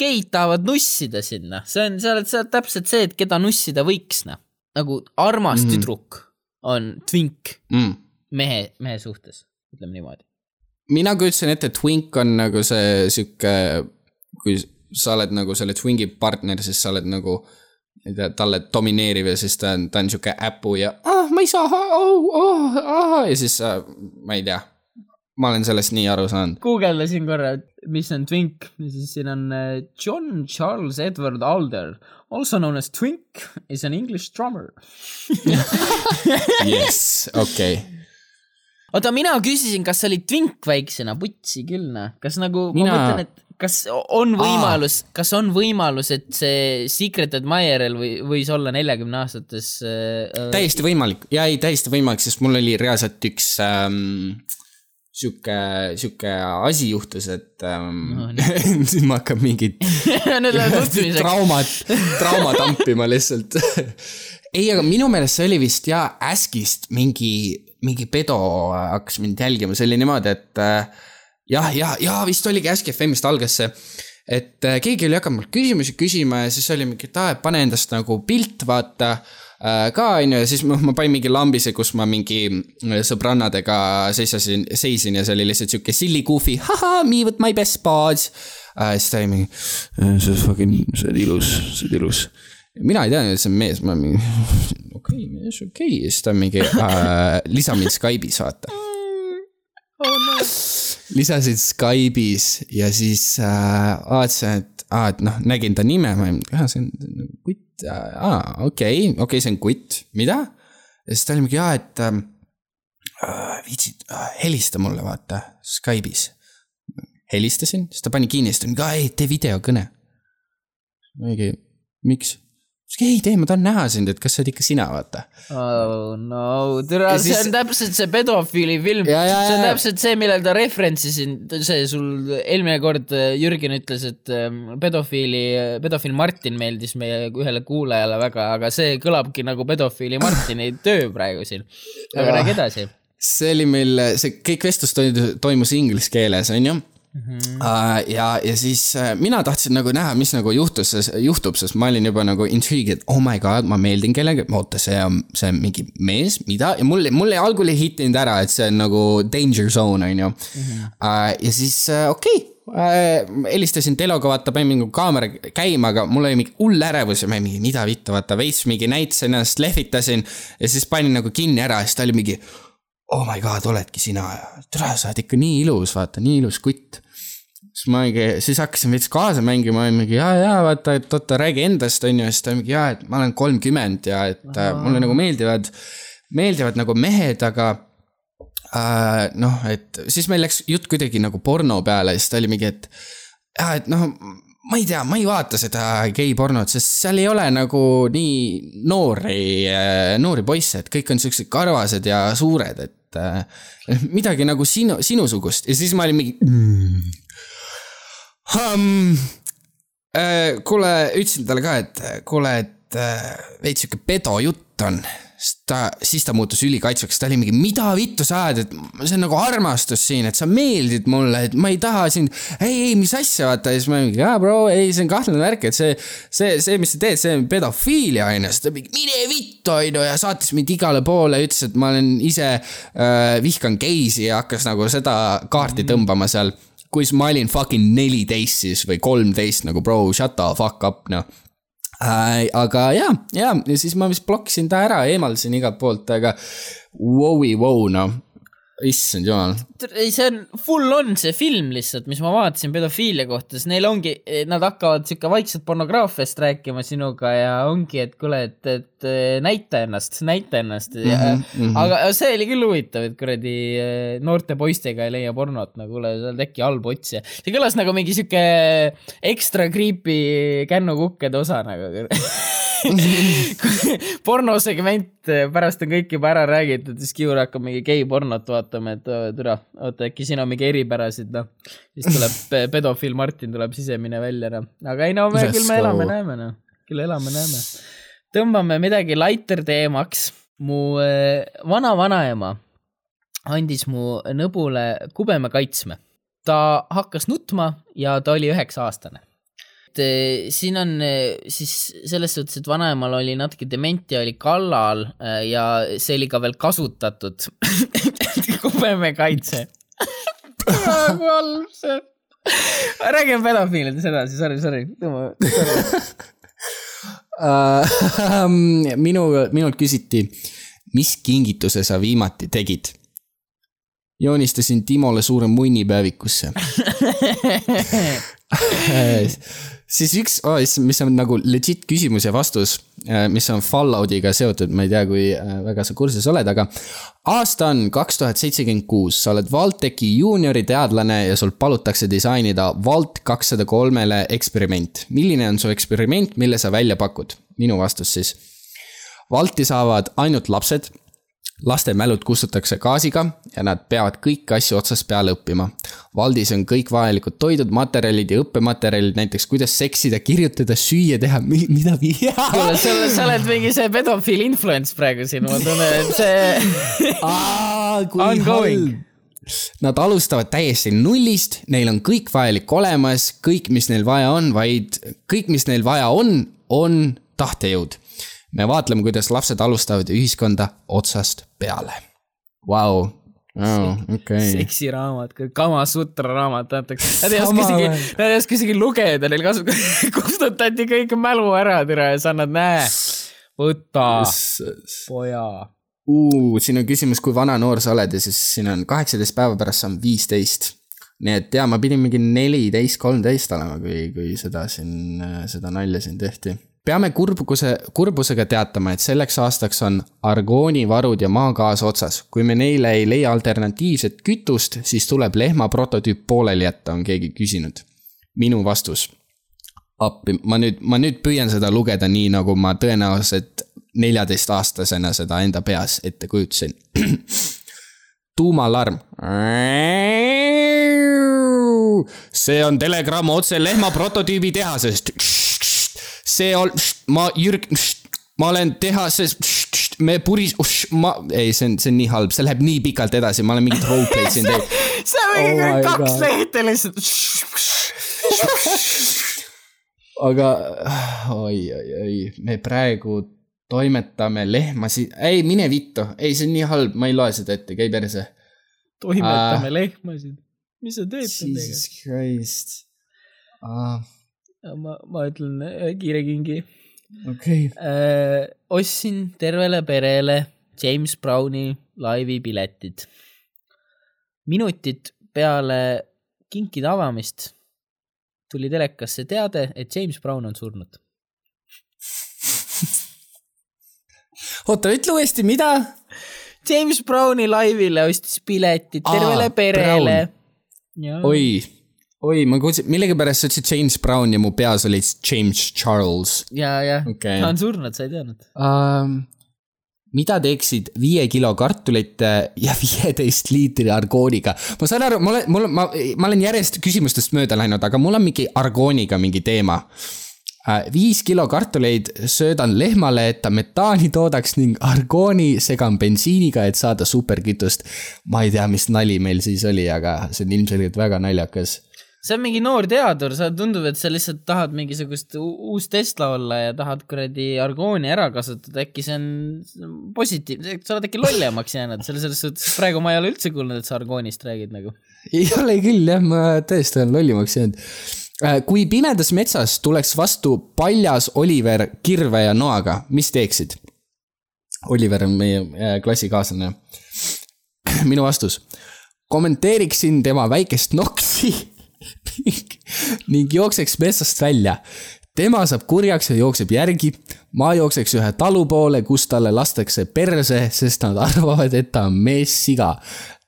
geid tahavad nussida sinna, see on, sa oled, sa oled täpselt see, et keda nussida võiks, noh. nagu armas mm. tüdruk on twink mm. mehe, mehe suhtes, ütleme niimoodi. mina kujutasin ette, twink on nagu see sihuke, kui sa oled nagu selle twingi partner, siis sa oled nagu ei tea, talle domineeriv ja siis ta on, ta on sihuke äpu ja ah, ma ei saa oh,, oh, ah, ja siis sa, ma ei tea. ma olen sellest nii aru saanud. guugeldasin korra, mis on twink, siis siin on äh, John Charles Edward Alder also known as Twink, is an English drummer Yes, okei okay. oota, mina küsisin, kas sa olid Twink väiksena, putsi küll, noh. kas nagu mina..., ma mõtlen, et kas on võimalus, kas on võimalus, et see Secret Admirer'il või võis olla neljakümne aastates äh,? täiesti võimalik ja ei, täiesti võimalik, sest mul oli reaalselt üks ähm, sihuke, sihuke asi juhtus, et ähm, no, nüüd ma hakkan mingit traumat, trauma tampima lihtsalt. Ei, aga minu meelest see oli vist jaa, Askist mingi, mingi pedo hakkas mind jälgima, see oli niimoodi, et äh, jah, ja, ja vist oligi Ask FM-ist algas see et äh, keegi oli hakanud mult küsimusi küsima ja siis oli mingi, et aa, et pane endast nagu pilt, vaata. äh, ka onju ja siis ma, ma panin mingi lambise, kus ma mingi äh, sõbrannadega seisasin, seisin ja see oli lihtsalt sihuke silly goofy, haha, me with my best buds äh,. siis ta oli mingi, see on fucking, sa oled ilus, sa oled ilus. mina ei teadnud, et see on mees, ma mingi, okei okay,, mees, okei okay. siis ta mingi äh,, lisa mind Skype'is, vaata oh,. No lisasin Skype'is ja siis äh, vaatasin, et aa, et noh, nägin ta nime, ma olin, ah, see on kutt, aa, okei, okei, see on kutt, mida? ja siis ta oli mingi, aa, et ähm, äh, viitsid äh,, helista mulle, vaata, Skype'is. helistasin, siis ta pani kinni, siis ta mingi, aa ei, tee videokõne. mingi, miks? Ei tee, ma tahan näha sind, et kas see oled ikka sina, vaata. oh no, tere, see siis... on täpselt see pedofiili film. see on täpselt see, millel ta referentsis siin, see sul eelmine kord äh, Jürgen ütles, et ähm, pedofiili, pedofiil Martin meeldis meie ühele kuulajale väga, aga see kõlabki nagu pedofiili Martini töö praegu siin. aga räägi edasi. see oli meil, see kõik vestlus toimus inglise keeles, onju Mm -hmm. ja, ja siis uh, mina tahtsin nagu näha, mis nagu juhtus, juhtub, sest ma olin juba nagu intrigued, oh my god, ma meeldin kellelegi, oota, see on, see on mingi mees, mida, ja mul, mul algul ei hittinud ära, et see on nagu danger zone, on ju. Mhm. Uh, ja siis okei okay. helistasin Teloga, vaata, panin mingi kaamera käima, aga mul oli mingi hull ärevus ja ma mingi, mida vittu, vaata, veits mingi näitasin ennast, lehvitasin ja siis panin nagu kinni ära ja siis ta oli mingi oh my god, oledki sina ja tere, sa oled ikka nii ilus, vaata, nii ilus kutt. siis ma mingi, siis hakkasin veits kaasa mängima ja mingi ja, ja vaata, et oota, räägi endast, on ju, siis ta mingi ja, et ma olen kolmkümmend ja et Aha. mulle nagu meeldivad, meeldivad nagu mehed, aga äh, noh, et siis meil läks jutt kuidagi nagu porno peale siis ta oli mingi, et ja, et noh ma ei tea, ma ei vaata seda geipornot, sest seal ei ole nagu nii noori, noori poisse, et kõik on siuksed karvased ja suured, et et äh, midagi nagu sinu, sinusugust. Ja siis ma olin mingi mm.. Um, kuule, ütlesin talle ka, et kuule, et äh, veits sihuke pedojutt on siis ta, siis ta muutus ülikaitsvaks, ta oli mingi, mida vittu sa ajad, et see on nagu armastus siin, et sa meeldid mulle, et ma ei taha sind. ei, ei, mis asja, vaata ja siis ma mingi, jaa, bro, ei, see on kahtlane värk, et see, see, see, mis sa teed, see on pedofiilia, onju. siis ta mingi, mine vittu, onju, ja saatis mind igale poole, ütles, et ma olen ise äh,, vihkan geisi ja hakkas nagu seda kaarti mhm. tõmbama seal. kus ma olin fucking neliteist siis või kolmteist nagu bro, shut the fuck up, noh. Aga ja, ja, ja siis ma vist blokkisin ta ära, eemaldasin igalt poolt, aga vau-i vau, noh issand jumal. ei, see on full on see film lihtsalt, mis ma vaatasin pedofiilia kohta, sest neil ongi, nad hakkavad sihuke vaikselt pornograafiast rääkima sinuga ja ongi, et kuule, et, et näita ennast, näita ennast mm. -hmm, mm -hmm. aga see oli küll huvitav, et kuradi eh, noorte poistega ei leia pornot, no kuule, sa oled äkki halb otsija. see kõlas nagu mingi sihuke ekstra creepy kännukukkede osa nagu pornosegment, pärast on kõik juba ära räägitud, siis Kiur hakkab mingi gei-pornot vaatama, et türa, oota äkki siin on mingi eripärasid, noh. siis tuleb pedofiil Martin tuleb sisemine välja, noh. aga ei no me küll me elame-näeme, noh. küll elame-näeme. tõmbame midagi lighter teemaks. mu äh, vana-vanaema andis mu nõbule kubeme kaitsme. ta hakkas nutma ja ta oli üheksa aastane et eh, siin on eh, siis selles suhtes, et vanaemal oli natuke dementia oli kallal eh, ja see oli ka veel kasutatud kubemekaitse väga halb see. räägime pedofiilidest edasi, sorry, sorry, sorry. Uh, minu, minult küsiti, mis kingituse sa viimati tegid? joonistasin Timole suure munni päevikusse siis üks oh,, mis on nagu legit küsimus ja vastus, äh, mis on Falloutiga seotud, ma ei tea, kui äh, väga sa kursis oled, aga. aasta on kaks tuhat seitsekümmend kuus, sa oled Valtechi juuniori teadlane ja sul palutakse disainida Vault kakssada kolmele eksperiment. milline on su eksperiment, mille sa välja pakud? minu vastus siis. Valti saavad ainult lapsed laste mälud kustutatakse gaasiga ja nad peavad kõiki asju otsast peale õppima. Valdis on kõik vajalikud toidud, materjalid ja õppematerjalid, näiteks kuidas seksida, kirjutada, süüa, teha, mida. kuule, sa, sa oled mingi see pedofiil influence praegu siin, ma tunnen, et see. kui halb. Nad alustavad täiesti nullist, neil on kõik vajalik olemas, kõik, mis neil vaja on, vaid kõik, mis neil vaja on, on tahtejõud me vaatleme, kuidas lapsed alustavad ühiskonda otsast peale. Vau, okei. seksiraamat, Kamasutra raamat, antakse. Nad ei oska isegi, nad ei oska isegi lugeda, neil kasvab, kustutati kõik mälu ära, tere, sa annad, näe, võta, poja siin on küsimus, kui vana noor sa oled ja siis siin on kaheksateist päeva pärast saan viisteist. nii et jaa, ma pidin mingi neliteist, kolmteist olema, kui, kui seda siin, seda nalja siin tehti peame kurbuse, kurbusega teatama, et selleks aastaks on argoonivarud ja maagaas otsas. kui me neile ei leia alternatiivset kütust, siis tuleb lehma prototüüp pooleli jätta, on keegi küsinud. minu vastus. appi, ma nüüd, ma nüüd püüan seda lugeda nii, nagu ma tõenäoliselt neljateistaastasena seda enda peas ette kujutasin. tuumalarm. see on telegramm otse lehma prototüübi tehasest see on, ma Jürg, ma olen tehases, me puris, ma, ei, see on, see on nii halb, see läheb nii pikalt edasi, ma olen mingit roleplay'd siin teinud. see on mingi oh kaks lehte lihtsalt. aga oi, oi, oi, me praegu toimetame lehmasid, ei mine vittu, ei, see on nii halb, ma ei loe seda ette, käi perse. toimetame uh, lehmasid, mis sa teed nendega? Jesus Christ uh, ma, ma ütlen äh, kiire kingi. okei okay. äh,. ostsin tervele perele James Browni laivi piletid. minutid peale kinkide avamist tuli telekasse teade, et James Brown on surnud. oota, ütle uuesti, mida? James Browni laivile ostis piletid tervele Aa, perele. oi oi, ma kuulsin, millegipärast sa ütlesid James Brown ja mu peas oli James Charles. ja, ja okay., ta on surnud, sa ei teadnud um,? mida teeksid viie kilo kartulite ja viieteist liitri argooniga? ma saan aru, ma olen, mul ma, ma olen järjest küsimustest mööda läinud, aga mul on mingi argooniga mingi teema uh,. viis kilo kartuleid söödan lehmale, et ta metaani toodaks ning argooni segan bensiiniga, et saada superkütust. ma ei tea, mis nali meil siis oli, aga see on ilmselgelt väga naljakas see on mingi noor teadur, sa tundub, et sa lihtsalt tahad mingisugust uus Tesla olla ja tahad kuradi argooni ära kasutada, äkki see on positiivne, sa oled äkki lollemaks jäänud, selles suhtes praegu ma ei ole üldse kuulnud, et sa argoonist räägid nagu. ei ole küll jah, ma tõesti olen lollimaks jäänud. Äh, kui pimedas metsas tuleks vastu paljas Oliver kirve ja noaga, mis teeksid? Oliver on meie äh, klassikaaslane. minu vastus. kommenteeriksin tema väikest noksi ning, jookseks metsast välja. tema saab kurjaks ja jookseb järgi. ma jookseks ühe talu poole, kus talle lastakse perse, sest nad arvavad, et ta on meessiga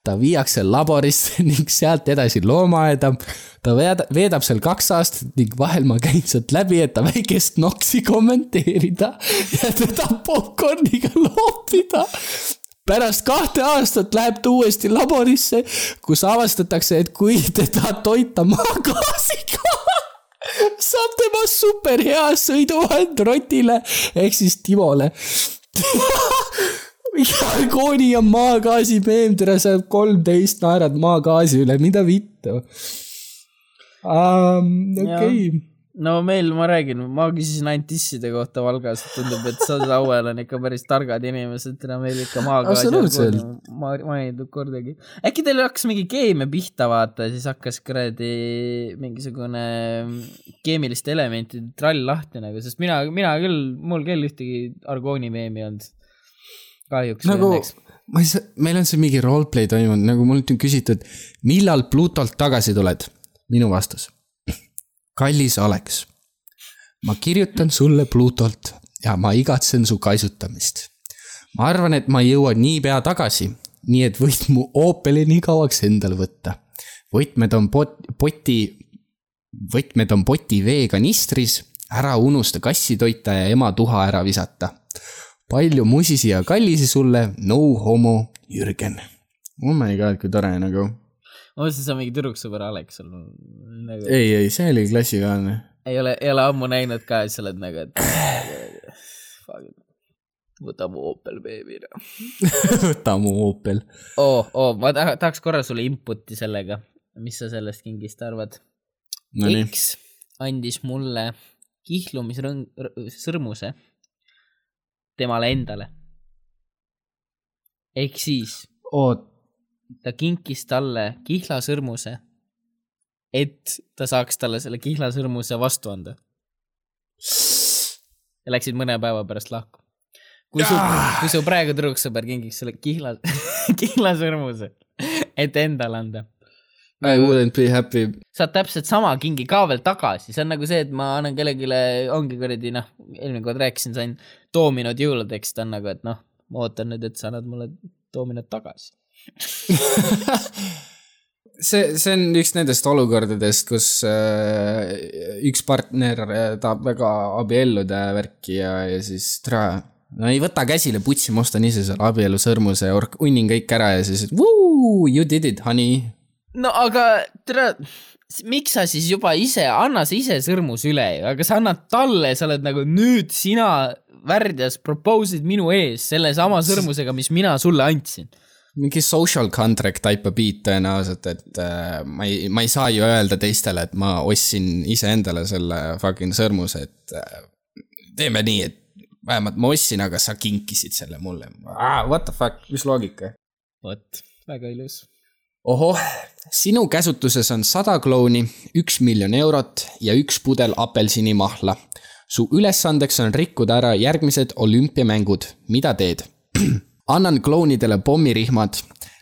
ta viiakse laborisse ning sealt edasi loomaaeda. ta veedab seal kaks aastat ning vahel ma käin sealt läbi, et ta väikest noksi kommenteerida ja teda popkorniga loopida pärast kahte aastat läheb ta uuesti laborisse, kus avastatakse, et kui teda toita maagaasiga, saab temast superhea sõiduvahend Rotile ehk siis Timole Argooni ja maagaasi meem, tere, sa kolmteist, naerad maagaasi üle, mida vittu um,? okei okay. No meil, ma räägin, ma küsisin ainult tisside kohta Valgas, tundub, et Sauel on ikka päris targad inimesed, täna meil ikka maagaasi ma mainitud kordagi. äkki teil hakkas mingi keemia pihta, vaata, siis hakkas kuradi mingisugune keemiliste elementide trall lahti nagu, sest mina, mina küll, mul küll ühtegi argooni meemi ei olnud kahjuks nagu, ma ei saa, meil on siin mingi roleplay toimunud, nagu mult on küsitud, millal Plutolt tagasi tuled? minu vastus. Kallis Alex, ma kirjutan sulle Plutolt ja ma igatsen su kaisutamist. ma arvan, et ma jõuan niipea tagasi, nii et võid mu Opeli nii kauaks endale võtta. võtmed on pot-, poti, võtmed on poti veekanistris, ära unusta kassi toita ja ema tuha ära visata palju musisi ja kallisi sulle, no homo, Jürgen. Oh my god, kui tore nagu. Ma mõtlesin, sa mingi tüdruksõber Alex on nagu.... ei, ei, see oli klassikaalne. ei ole, ei ole ammu näinud ka, et sa oled nagu, et võta mu Opel, beebi noh. võta mu Opel. oo, oo, ma taha, tahaks korra sulle input'i sellega, mis sa sellest kingist arvad no? X andis mulle kihlumisrõng-, sõrmuse temale endale. ehk siis oot, ta kinkis talle kihlasõrmuse, et ta saaks talle selle kihlasõrmuse vastu anda. ja läksid mõne päeva pärast lahku. kui su, kui su praegu tüdruksõber kingiks selle kihla, kihlasõrmuse, et endale anda I wouldn't be happy. saad täpselt sama kingi ka veel tagasi, see on nagu see, et ma annan kellelegi, ongi kuradi noh, eelmine kord rääkisin, sain doominod jõuludeks, ta on nagu, et noh, ma ootan nüüd, et sa annad mulle doominod tagasi see, see on üks nendest olukordadest, kus äh, üks partner äh, tahab väga abielluda ja värki ja, ja siis tere, no ei võta käsile putsi, ma ostan ise selle abielusõrmuse ja unnin kõik ära ja siis, you did it, honey. No aga tere, miks sa siis juba ise, anna sa ise sõrmus üle ju, aga sa annad talle, sa oled nagu nüüd sina värdjas propose'id minu ees sellesama sõrmusega, mis mina sulle andsin mingi social contract type of beat tõenäoliselt, et äh, ma ei, ma ei saa ju öelda teistele, et ma ostsin iseendale selle fucking sõrmuse, et äh, teeme nii, et vähemalt ma ostsin, aga sa kinkisid selle mulle ah,. What the fuck, mis loogika? vot, väga ilus ohoh, sinu käsutuses on sada klouni, üks miljon eurot ja üks pudel apelsinimahla. su ülesandeks on rikkuda ära järgmised olümpiamängud, mida teed? annan klounidele pommirihmad.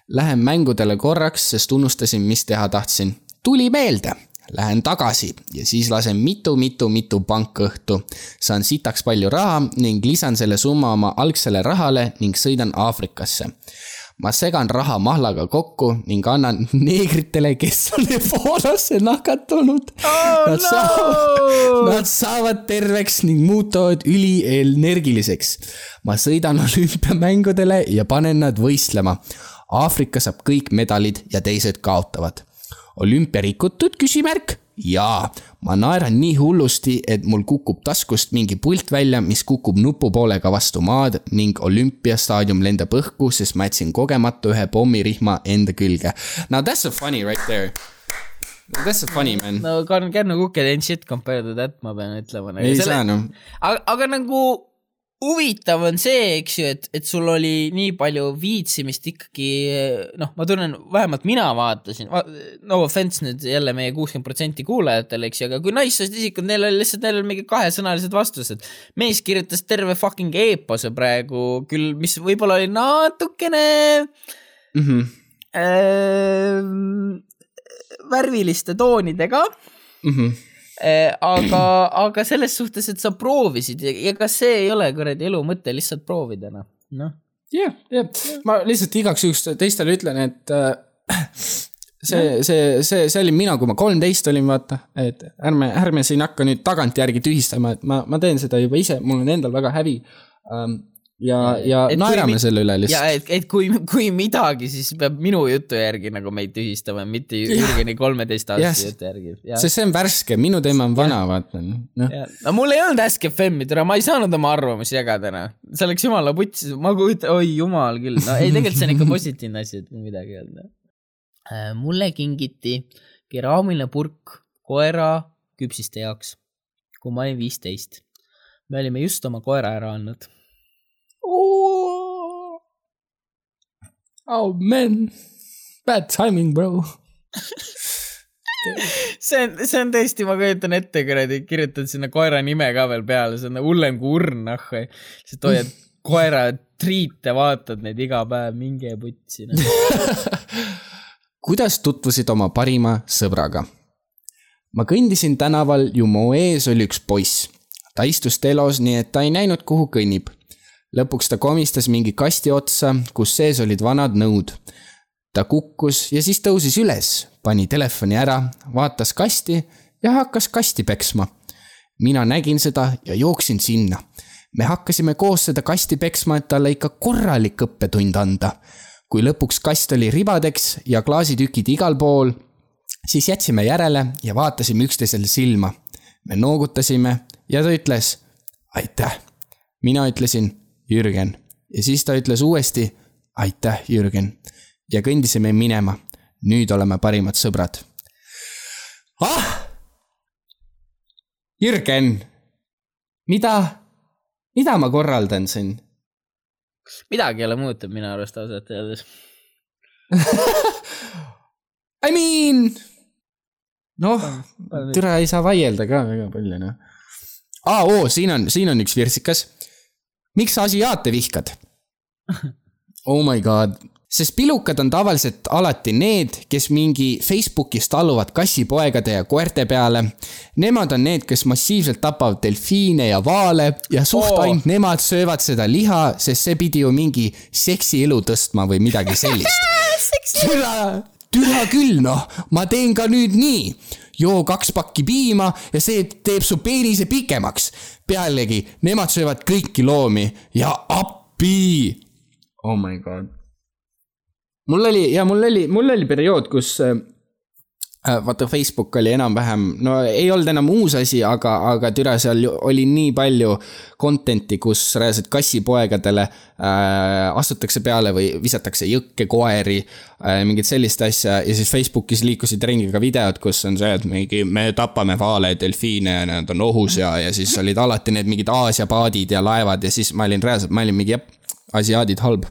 Lähen mängudele korraks, sest unustasin, mis teha tahtsin. tuli meelde. Lähen tagasi ja siis lasen mitu-mitu-mitu pankõhtu. saan sitaks palju raha ning lisan selle summa oma algsele rahale ning sõidan Aafrikasse ma segan raha mahlaga kokku ning annan neegritele, kes on eboolasse nakatunud oh,. Nad, no! saavad, nad saavad terveks ning muutuvad ülienergiliseks. ma sõidan olümpiamängudele ja panen nad võistlema. Aafrika saab kõik medalid ja teised kaotavad. olümpia rikutud, küsimärk jaa, ma naeran nii hullusti, et mul kukub taskust mingi pult välja, mis kukub nupupoolega vastu maad ning olümpiastaadium lendab õhku, sest ma jätsin kogemata ühe pommirihma enda külge. Now that's a funny right there. That's a funny man. no Kärnu Kukk ain't shit compared to that, ma pean ütlema nagu. ei saa noh. aga, aga nagu huvitav on see, eks ju, et, et sul oli nii palju viitsimist ikkagi, noh, ma tunnen, vähemalt mina vaatasin va,, no offense nüüd jälle meie kuuskümmend protsenti kuulajatele, eks ju, aga kui naissoost isikud, neil oli lihtsalt, neil oli mingi kahesõnalised vastused. mees kirjutas terve fucking eepose praegu küll, mis võib-olla oli natukene mm. -hmm. äh, värviliste toonidega Mm -hmm. Äh, aga, aga selles suhtes, et sa proovisid ja, kas see ei ole kuradi elu mõte lihtsalt proovida noh, noh. jah, jah, ma lihtsalt igaks juhuks teistele ütlen, et äh, see, see, see, see olin mina, kui ma kolmteist olin, vaata, et ärme, ärme siin hakka nüüd tagantjärgi tühistama, et ma, ma teen seda juba ise, mul on endal väga häbi. Um, ja, ja et naerame mi... selle üle lihtsalt. ja et, et kui, kui midagi, siis peab minu jutu järgi nagu meid tühistama, mitte Jürgeni kolmeteistaastase jutu järgi. sest see on värske, minu teema on vana, vaata noh. no mul ei olnud Ask FM-i, tere, ma ei saanud oma arvamusi jagada, noh. see oleks jumala putsis, ma kujutan, oi jumal küll, no ei, tegelikult see on ikka positiivne asi, et midagi ei olnud. Äh, mulle kingiti keraamiline purk koera küpsiste jaoks, kui ma olin viisteist. me olime just oma koera ära andnud Oh man, bad timing, bro see on, see on tõesti, ma kujutan ette, kuradi, kirjutad sinna koera nime ka veel peale, see on hullem kui urn, ah. lihtsalt hoiad koera triite, vaatad neid iga päev, minge putsi no. kuidas tutvusid oma parima sõbraga? ma kõndisin tänaval ja mu ees oli üks poiss. ta istus telos, nii et ta ei näinud, kuhu kõnnib lõpuks ta komistas mingi kasti otsa, kus sees olid vanad nõud. ta kukkus ja siis tõusis üles, pani telefoni ära, vaatas kasti ja hakkas kasti peksma. mina nägin seda ja jooksin sinna. me hakkasime koos seda kasti peksma, et talle ikka korralik õppetund anda. kui lõpuks kast oli ribadeks ja klaasitükid igal pool, siis jätsime järele ja vaatasime üksteisele silma. me noogutasime ja ta ütles aitäh. mina ütlesin Jürgen. ja siis ta ütles uuesti aitäh, Jürgen. ja kõndisime minema. nüüd oleme parimad sõbrad. ah! Jürgen, mida, mida ma korraldan siin? midagi ei ole muutunud minu arust ausalt öeldes I mean, noh, türa ei saa vaielda ka väga palju, noh. aa, oo, siin on, siin on üks virtsikas miks sa asiaate vihkad? Oh my god, sest pilukad on tavaliselt alati need, kes mingi Facebookis talluvad kassipoegade ja koerte peale. Nemad on need, kes massiivselt tapavad delfiine ja vaale ja suht oh. ainult nemad söövad seda liha, sest see pidi ju mingi seksielu tõstma või midagi sellist. türa, türa küll noh, ma teen ka nüüd nii joo kaks pakki piima ja see teeb su peenise pikemaks. pealegi, nemad söövad kõiki loomi ja appi. Oh my god. mul oli ja mul oli, mul oli periood, kus äh, vaata, Facebook oli enam-vähem, no ei olnud enam uus asi, aga, aga türa, seal oli nii palju content'i, kus reaalselt kassipoegadele äh, astutakse peale või visatakse jõkke, koeri äh,, mingit sellist asja. Ja siis Facebookis liikusid ringi ka videod, kus on see, et mingi me tapame vaale, delfiine ja nad on ohus ja, ja siis olid alati need mingid Aasia paadid ja laevad ja siis ma olin reaalselt, ma olin mingi jah, asiaadid halb,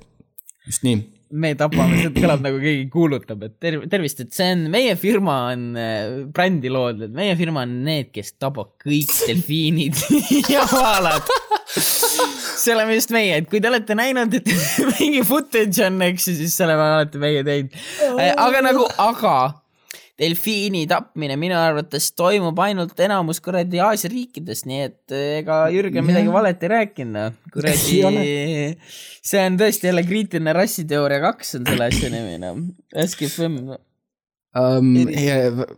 just nii me tapame, see kõlab nagu keegi kuulutab, et terv-, tervist, et see on, meie firma on äh, brändi loodud, et meie firma on need, kes tapab kõik delfiinid ja vaalad. see oleme just meie, et kui te olete näinud, et mingi footage on, eks ju, siis selle oleme alati meie teinud. Äh, aga nagu, aga delfiini tapmine minu arvates toimub ainult enamus kuradi Aasia riikides, nii et eh, ega Jürgen midagi valet ei rääkinud, noh. kuradi, see on tõesti jälle kriitiline rassiteooria kaks on selle asja nimi, noh. SKFM no.. Um,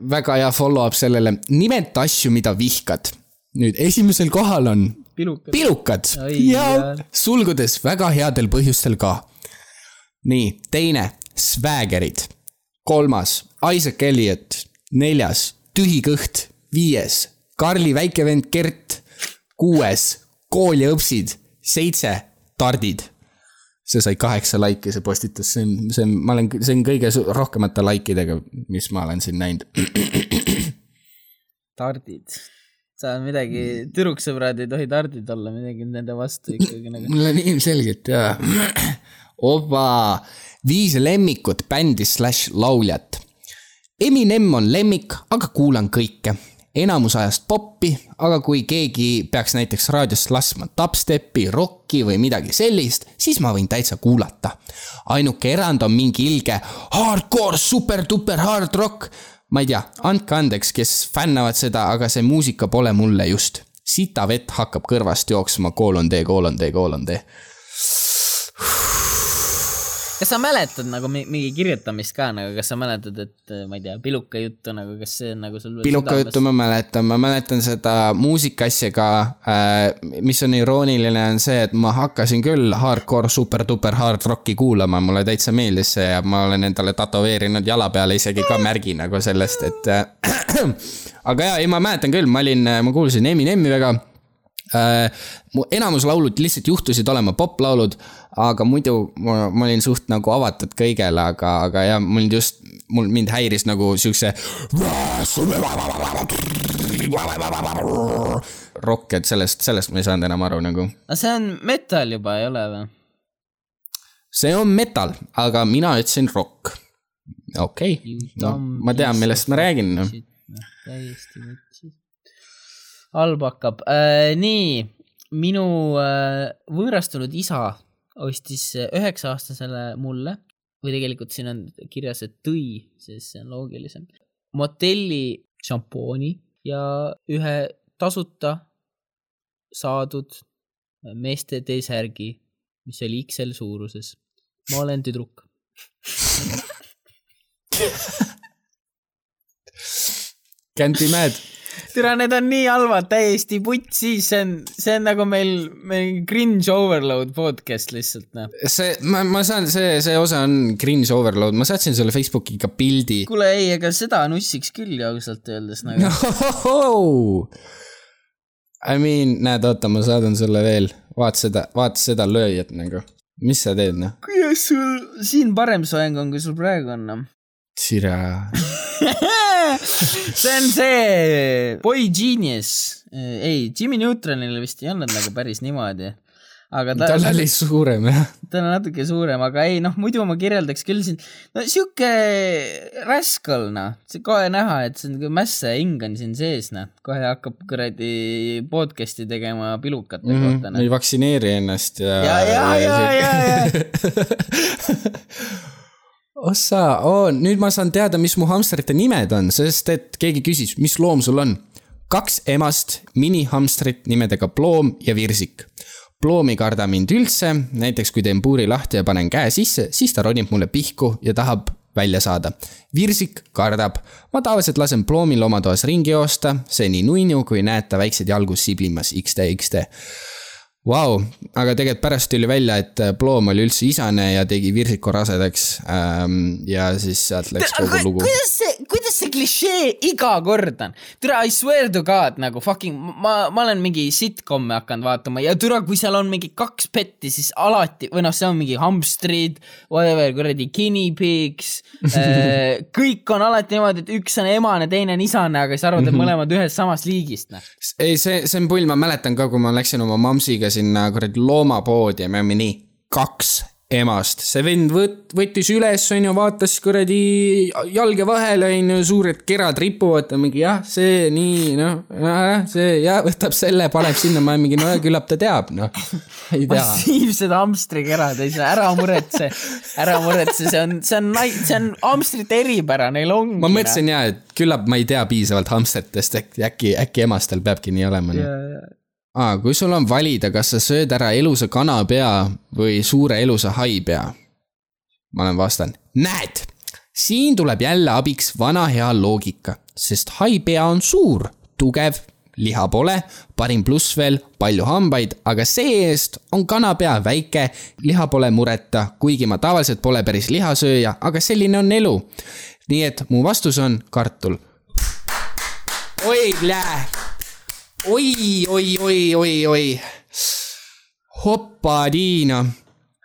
väga hea follow-up sellele, nimeta asju, mida vihkad. nüüd esimesel kohal on pilukad, pilukad. ja sulgudes väga headel põhjustel ka. nii, teine, swaggerid kolmas, Isaac Elliot, neljas, Tühi kõht, viies, Karli väike vend Gert, kuues, Kool ja õpsid, seitse, Tardid. see sai kaheksa laiki, see postitus, see on, see on, ma olen, see on kõige rohkemate like idega, mis ma olen siin näinud. tardid. saan midagi, tüdruksõbrad ei tohi tardid olla, midagi nende vastu ikkagi nagu. mul on ilmselgelt jaa. oba, viis lemmikut bändi slaš lauljat. Eminem on lemmik, aga kuulan kõike. enamus ajast poppi, aga kui keegi peaks näiteks raadiost laskma dubstepi, rocki või midagi sellist, siis ma võin täitsa kuulata. ainuke erand on mingi ilge hardcore, super-duper hard rock. ma ei tea, andke andeks, kes fännavad seda, aga see muusika pole mulle just. sita vett hakkab kõrvast jooksma, koolon tee, koolon tee, koolon tee. Kas sa mäletad nagu mi- mingi kirjutamist ka nagu, kas sa mäletad, et ma ei tea, piluka juttu nagu, kas see on nagu sul piluka juttu ma mäletan, ma mäletan seda muusika asja ka äh,. mis on irooniline, on see, et ma hakkasin küll hardcore super-duper hard rocki kuulama, mulle täitsa meeldis see ja ma olen endale tätoveerinud jala peale isegi ka märgi nagu sellest, et äh. aga jaa, ei ma mäletan küll, ma olin, ma kuulsin Eminemi väga äh,. Mu enamus laulud lihtsalt juhtusid olema poplaulud, aga muidu ma, ma olin suht nagu avatud kõigele, aga, aga jah, mul just, mul mind häiris nagu siukse. rokk, et sellest, sellest ma ei saanud enam aru nagu. aga see on metal juba, ei ole või? see on metal, aga mina ütlesin rokk. okei okay., no ma tean, millest ma räägin no.. täiesti võtsis. Halb hakkab äh,. nii, minu äh, võõrastunud isa ostis üheksa-aastasele mulle või tegelikult siin on kirjas, et tõi, sest see on loogilisem, motelli šampooni ja ühe tasuta saadud meeste T-särgi, mis oli XL suuruses. ma olen tüdruk. Can't be mad. tere, need on nii halvad, täiesti putsis, see on, see on nagu meil, meil cringe overload podcast lihtsalt noh. see, ma, ma saan, see, see osa on cringe overload, ma saatsin sulle Facebooki ka pildi. kuule ei, ega seda nussiks küll ausalt öeldes nagu no. I mean, näed, oota, ma saadan sulle veel, vaata seda, vaata seda lööjat nagu. mis sa teed, noh? kuidas sul siin parem soeng on, kui sul praegu on noh? Sira. see on see Boy Genius, ei, Jimmy Neutronil vist ei olnud nagu päris niimoodi. aga ta, tal oli suurem jah. ta on natuke suurem, aga ei noh, muidu ma kirjeldaks küll siin, no sihuke rascal noh, see kohe näha, et see on mässa hing on siin sees noh, kohe hakkab kuradi podcast'i tegema pilukate mm -hmm. kohta noh. ei vaktsineeri ennast ja. ja, ja, ja, ja, ja. ossa oh,, nüüd ma saan teada, mis mu hamstrite nimed on, sest et keegi küsis, mis loom sul on. kaks emast minihamstrit nimedega Ploom ja Virsik. Ploom ei karda mind üldse, näiteks kui teen puuri lahti ja panen käe sisse, siis ta ronib mulle pihku ja tahab välja saada. Virsik kardab, ma tavaliselt lasen Ploomil oma toas ringi joosta, see nii nunnu, kui näed ta väikseid jalgu siblimas XD, XD. Vau, aga tegelikult pärast tuli välja, et Ploom oli üldse isane ja tegi Virsiku rasedaks ähm,. ja siis sealt läks kogu lugu. kuidas see, kuidas see klišee iga kord on? türa, I swear to god nagu fucking, ma, ma olen mingi sitcom'e hakanud vaatama ja türa, kui seal on mingi kaks petti, siis alati või noh, see on mingi hamstrid, whatever, kuradi guinea pigs äh. kõik on alati niimoodi, et üks on emane, teine on isane, aga siis arvad, et mõlemad ühest samast liigist, noh. ei, see, see on pull, ma mäletan ka, kui ma läksin oma mamsiga sinna kuradi loomapoodi ja me olime nii, kaks emast, see vend võt-, võttis üles, onju, vaatas kuradi jalge vahele, onju, suured kerad ripuvad, mingi jah, see nii, noh, see jah, võtab selle, paneb sinna, ma mingi, no küllap ta teab, noh. ei tea. massiivsed hamstrikerad, ei saa, ära muretse, ära muretse, see on, see on, see on hamstrite eripära, neil ongi. ma mõtlesin ja, et küllap ma ei tea piisavalt hamstritest, äkki, äkki, äkki emastel peabki nii olema no.. aa, kui sul on valida, kas sa sööd ära elusa kanapea või suure elusa haipea? ma olen vastanud, näed, siin tuleb jälle abiks vana hea loogika, sest haipea on suur, tugev, liha pole, parim pluss veel, palju hambaid, aga see-eest on kanapea väike, liha pole mureta, kuigi ma tavaliselt pole päris lihasööja, aga selline on elu. nii et mu vastus on kartul. oi, lää oi, oi, oi, oi, oi. hoppa-Tiina.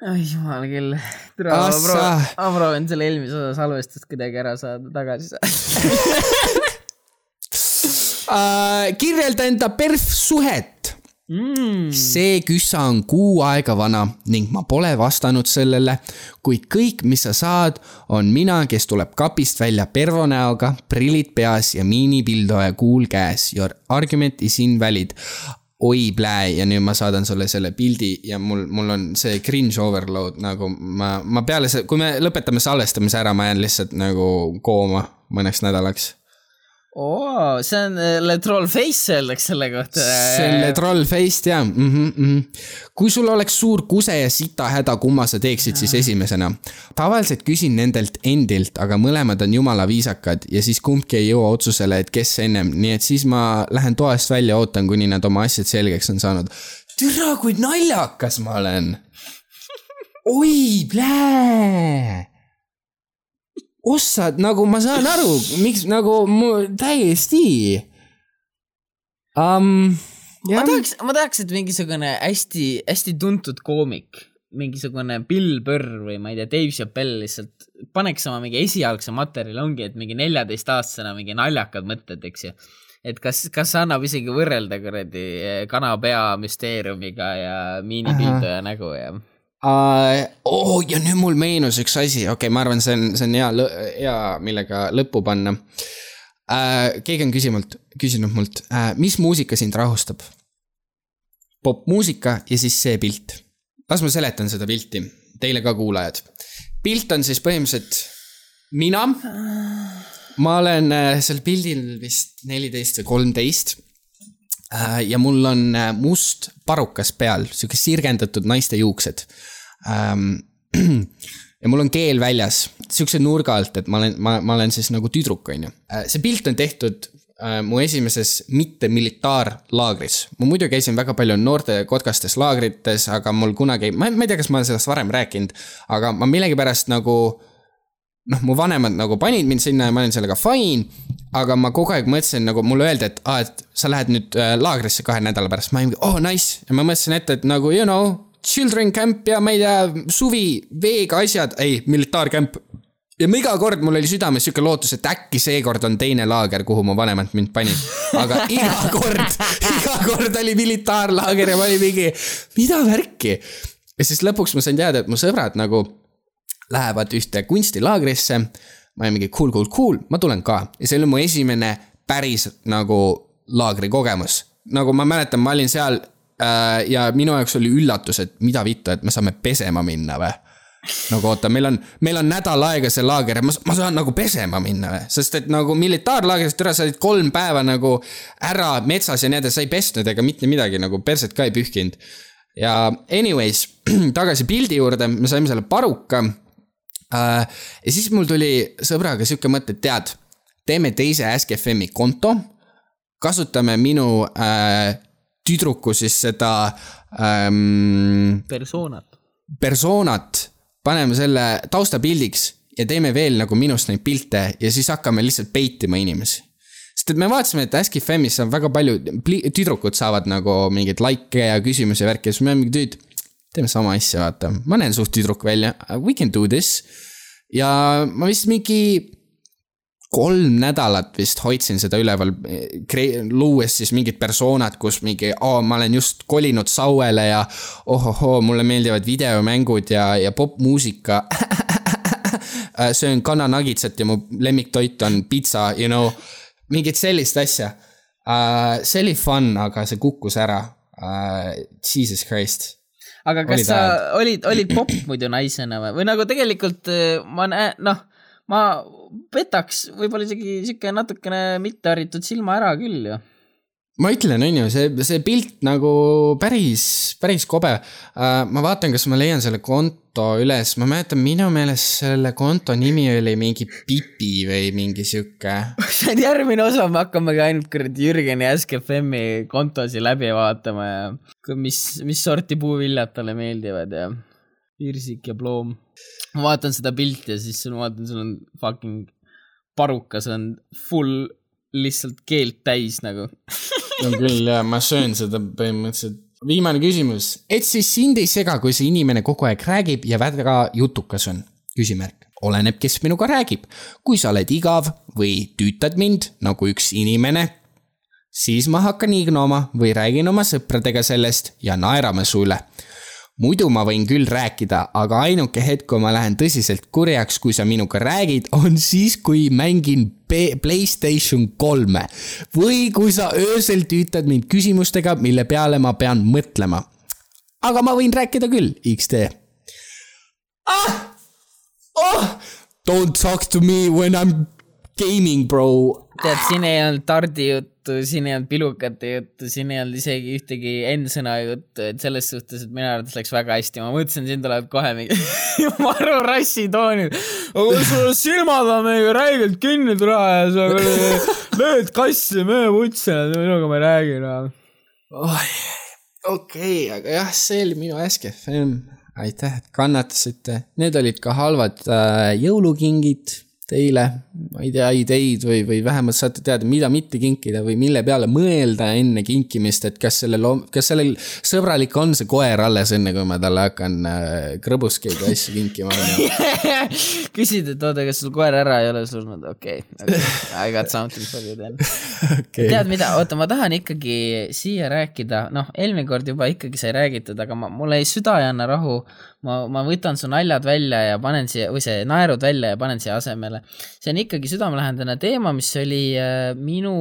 ai jumal küll. ma proovin, ma proovin selle eelmise osa salvestust kuidagi ära saada tagasi saada. uh,. kirjelda enda perfsuhet mm.. see küssa on kuu aega vana ning ma pole vastanud sellele, kuid kõik, mis sa saad, on mina, kes tuleb kapist välja pervo näoga, prillid peas ja miinipildoja kuul käes. Your argument is invalid. oi plää ja nüüd ma saadan sulle selle pildi ja mul, mul on see cringe overload nagu ma, ma peale see, kui me lõpetame salvestamise ära, ma jään lihtsalt nagu kooma mõneks nädalaks. oo, see on äh, troll face öeldakse selle kohta. selle troll face'd ja mm. -hmm, mm -hmm. kui sul oleks suur kuse ja sita häda, kumma sa teeksid siis esimesena? tavaliselt küsin nendelt endilt, aga mõlemad on jumala viisakad ja siis kumbki ei jõua otsusele, et kes ennem, nii et siis ma lähen toast välja, ootan, kuni nad oma asjad selgeks on saanud. türa, kui naljakas ma olen. oi, plää ossad, nagu ma saan aru, miks nagu mu täiesti um,. ma tahaks, ma tahaks, et mingisugune hästi-hästi tuntud koomik, mingisugune Bill Burr või ma ei tea, Dave Chappelle lihtsalt paneks oma mingi esialgse materjali, ongi, et mingi neljateistaastasena mingi naljakad mõtted, eks ju. et kas, kas annab isegi võrrelda kuradi kanapea müsteeriumiga ja miinipilduja nägu ja uh,. oh, ja nüüd mul meenus üks asi, okei okay,, ma arvan, see on, see on hea, hea, millega lõppu panna uh,. keegi on küsinud, küsinud mult uh,, mis muusika sind rahustab? popmuusika ja siis see pilt. las ma seletan seda pilti, teile ka kuulajad. pilt on siis põhimõtteliselt mina. ma olen seal pildil vist neliteist või kolmteist ja mul on must parukas peal, sihuke sirgendatud naiste juuksed um. ja mul on keel väljas, siukse nurga alt, et ma olen, ma, ma olen siis nagu tüdruk, onju. see pilt on tehtud uh, mu esimeses mittemilitaarlaagris. ma muidu käisin väga palju noorte kotkastes laagrites, aga mul kunagi, ma, ma ei tea, kas ma olen sellest varem rääkinud, aga ma millegipärast nagu noh, mu vanemad nagu panid mind sinna ja ma olin sellega fine, aga ma kogu aeg mõtlesin nagu mulle öeldi, et aa, et sa lähed nüüd äh, laagrisse kahe nädala pärast, ma olin, oh nice ja ma mõtlesin ette, et nagu you know, children camp ja ma ei tea, suvi, veega asjad, ei, militaarcamp. ja ma iga kord mul oli südames sihuke lootus, et äkki seekord on teine laager, kuhu mu vanemad mind panid. aga iga kord, iga kord oli militaarlaager ja ma olin mingi, mida värki. ja siis lõpuks ma sain teada, et mu sõbrad nagu lähevad ühte kunstilaagrisse. ma olin mingi cool, cool, cool, ma tulen ka ja see oli mu esimene päris nagu laagrikogemus. nagu ma mäletan, ma olin seal ja minu jaoks oli üllatus, et mida vittu, et me saame pesema minna või nagu oota, meil on, meil on nädal aega see laager ma, ma saan nagu pesema minna või, sest et nagu militaarlaagris, tere, sa olid kolm päeva nagu ära metsas ja nii edasi, sa ei pesnud ega mitte midagi nagu perset ka ei pühkinud. ja anyways, tagasi pildi juurde, me saime selle paruka äh,. ja siis mul tuli sõbraga sihuke mõte, et tead, teeme teise Ask.fm-i konto, kasutame minu äh, tüdruku siis seda ähm, persoonat. persoonat, paneme selle taustapildiks ja teeme veel nagu minust neid pilte ja siis hakkame lihtsalt peitima inimesi. sest et me vaatasime, et Ask.fm-is on väga palju, tüdrukud saavad nagu mingeid likee ja küsimusi ja värki ja siis me oleme mingi tüüd, teeme sama asja, vaata, ma näen suht tüdruk välja, we can do this. ja ma vist mingi kolm nädalat vist hoidsin seda üleval, luues siis mingid persoonad, kus mingi, aa, ma olen just kolinud Sauele ja ohohoo, mulle meeldivad videomängud ja, ja popmuusika. söön kananagitsat ja mu lemmiktoit on pitsa, you know, mingit sellist asja. see oli fun, aga see kukkus ära. Jesus Christ aga kas Olid sa ajad. olid, olid popp muidu naisena või, või nagu tegelikult äh, ma näen, noh, ma petaks võib-olla isegi sihuke natukene mitteharitud silma ära küll ju. ma ütlen, on ju, see, see pilt nagu päris, päris kobe. ma vaatan, kas ma leian selle konto üles, ma mäletan, minu meelest selle konto nimi oli mingi Pipi või mingi sihuke. see on järgmine osa, me hakkamegi ainult kuradi Jürgeni Ask FM-i kontosid läbi vaatama ja mis, mis sorti puuviljad talle meeldivad ja pirsik ja ploom. Ma vaatan seda pilti ja siis ma vaatan, sul on fucking parukas on full lihtsalt keelt täis nagu. on küll ja ma söön seda põhimõtteliselt. viimane küsimus, et siis sind ei sega, kui see inimene kogu aeg räägib ja väga jutukas on? küsimärk. oleneb, kes minuga räägib. kui sa oled igav või tüütad mind nagu üks inimene, siis ma hakkan ignoma või räägin oma sõpradega sellest ja naerame su üle muidu ma võin küll rääkida, aga ainuke hetk, kui ma lähen tõsiselt kurjaks, kui sa minuga räägid, on siis, kui mängin Playstation kolme. või kui sa öösel tüütad mind küsimustega, mille peale ma pean mõtlema. aga ma võin rääkida küll, XD. ah! Oh! Don't talk to me when I m gaming, bro. tead, siin ei olnud tardi juttu juttu, siin ei olnud pilukate juttu, siin ei olnud isegi ühtegi N-sõna juttu, et selles suhtes, et minu arvates läks väga hästi, ma mõtlesin, siin tuleb kohe mingi maru rassitoonid. aga sul silmad on meiega räigelt kinni tule ja sa lööd kassi möö vutsi, minuga ma ei räägi enam no.. okei, aga jah, see oli minu äske film. aitäh, et kannatasite. Need olid ka halvad äh, jõulukingid teile, ma ei tea, ideid või, või vähemalt saate teada, mida mitte kinkida või mille peale mõelda enne kinkimist, et kas sellel, kas sellel sõbralik on see koer alles, enne kui ma talle hakkan äh, krõbuskeid ja asju kinkima küsid, et oota, kas sul koer ära ei ole surnud, okei okay, okay., I got something for you then. Okay.. tead mida, oota, ma tahan ikkagi siia rääkida, noh, eelmine kord juba ikkagi sai räägitud, aga ma, mul ei, süda ei anna rahu. Ma, ma võtan su naljad välja ja panen siia, või see naerud välja ja panen siia asemele. See on ikkagi südamelähedane teema, mis oli äh, minu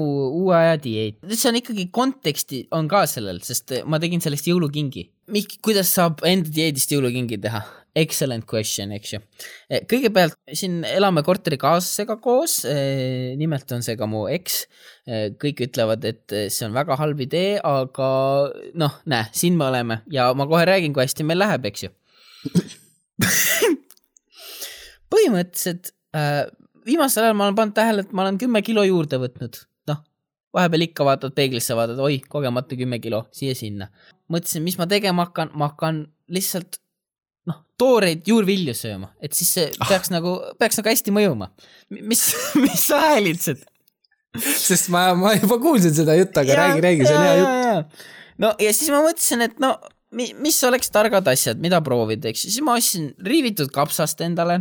uue aja dieet. see on ikkagi konteksti on ka sellel, sest ma tegin sellest jõulukingi. kuidas saab enda dieedist jõulukingi teha? Excellent question, eks ju. Eh, kõigepealt siin elame korterikaaslasega koos. Nimelt on see ka mu eks. Kõik ütlevad, et see on väga halb idee, aga noh, näe, siin me oleme ja ma kohe räägin, kui hästi meil läheb, eks ju põhimõtteliselt äh, viimasel ajal ma olen pannud tähele, et ma olen kümme kilo juurde võtnud. noh, vahepeal ikka vaatad peeglisse, vaatad, oi, kogemata kümme kilo siia-sinna. mõtlesin, mis ma tegema hakkan, ma hakkan lihtsalt noh, tooreid juurvilju sööma, et siis see ah. peaks nagu, peaks nagu hästi mõjuma. mis, mis sa häälitsed? sest ma, ma juba kuulsin seda juttu, aga ja, räägi, räägi, see on hea jutt. no ja siis ma mõtlesin, et no mis oleks targad asjad, mida proovida, eks ju, siis ma ostsin riivitud kapsast endale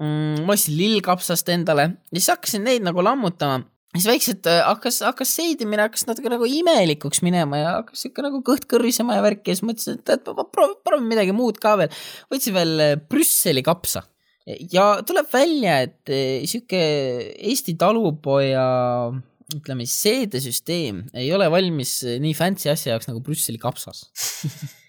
mm,, ma ostsin lillkapsast endale ja siis hakkasin neid nagu lammutama. siis vaikselt äh, hakkas, hakkas seedimine hakkas natuke nagu imelikuks minema ja hakkas siuke nagu kõht kõrvisema ja värk ja siis mõtlesin, et, et ma proovin, proovin midagi muud ka veel. võtsin veel äh, Brüsseli kapsa ja tuleb välja, et äh, sihuke Eesti talupoja ütleme siis seedesüsteem ei ole valmis nii fancy asja jaoks nagu Brüsseli kapsas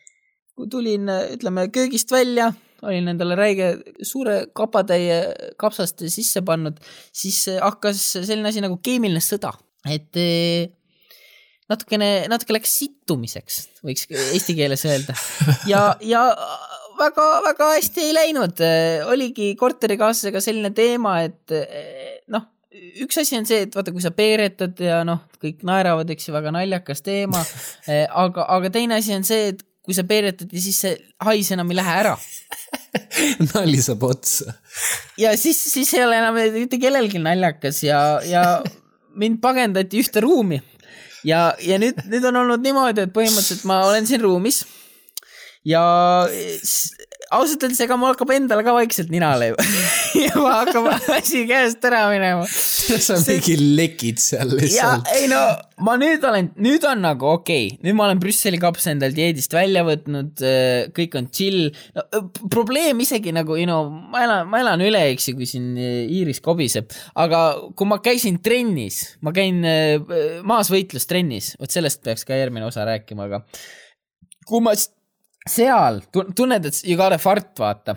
kui tulin, ütleme, köögist välja, olin endale räige suure kapatäie kapsaste sisse pannud, siis hakkas selline asi nagu keemiline sõda, et eh, natukene, natuke läks sittumiseks, võiks eesti keeles öelda. ja, ja väga-väga hästi ei läinud, oligi korterikaaslasega selline teema, et eh, noh, üks asi on see, et vaata, kui sa peeretad ja noh, kõik naeravad, eks ju, väga naljakas teema. Eh, aga, aga teine asi on see, et kui sa peeretad ja siis see hais enam ei lähe ära nali saab otsa. ja siis, siis ei ole enam mitte kellelgi naljakas ja, ja mind pagendati ühte ruumi. ja, ja nüüd, nüüd on olnud niimoodi, et põhimõtteliselt ma olen siin ruumis ja ausalt öeldes, ega mul hakkab endale ka vaikselt ninale ju juba hakkab asi käest ära minema. sa mingi lekid seal lihtsalt. ei no ma nüüd olen, nüüd on nagu okei okay., nüüd ma olen Brüsseli kapsa endal dieedist välja võtnud, äh, kõik on chill no,. Äh, probleem isegi nagu, you know, ma elan, ma elan üle, eks ju, kui siin äh, Iiris kobiseb, aga kui ma käisin trennis, ma käin maasvõitlustrennis, vot sellest peaks ka järgmine osa rääkima, aga kui ma seal tunned, et you got a fart, vaata.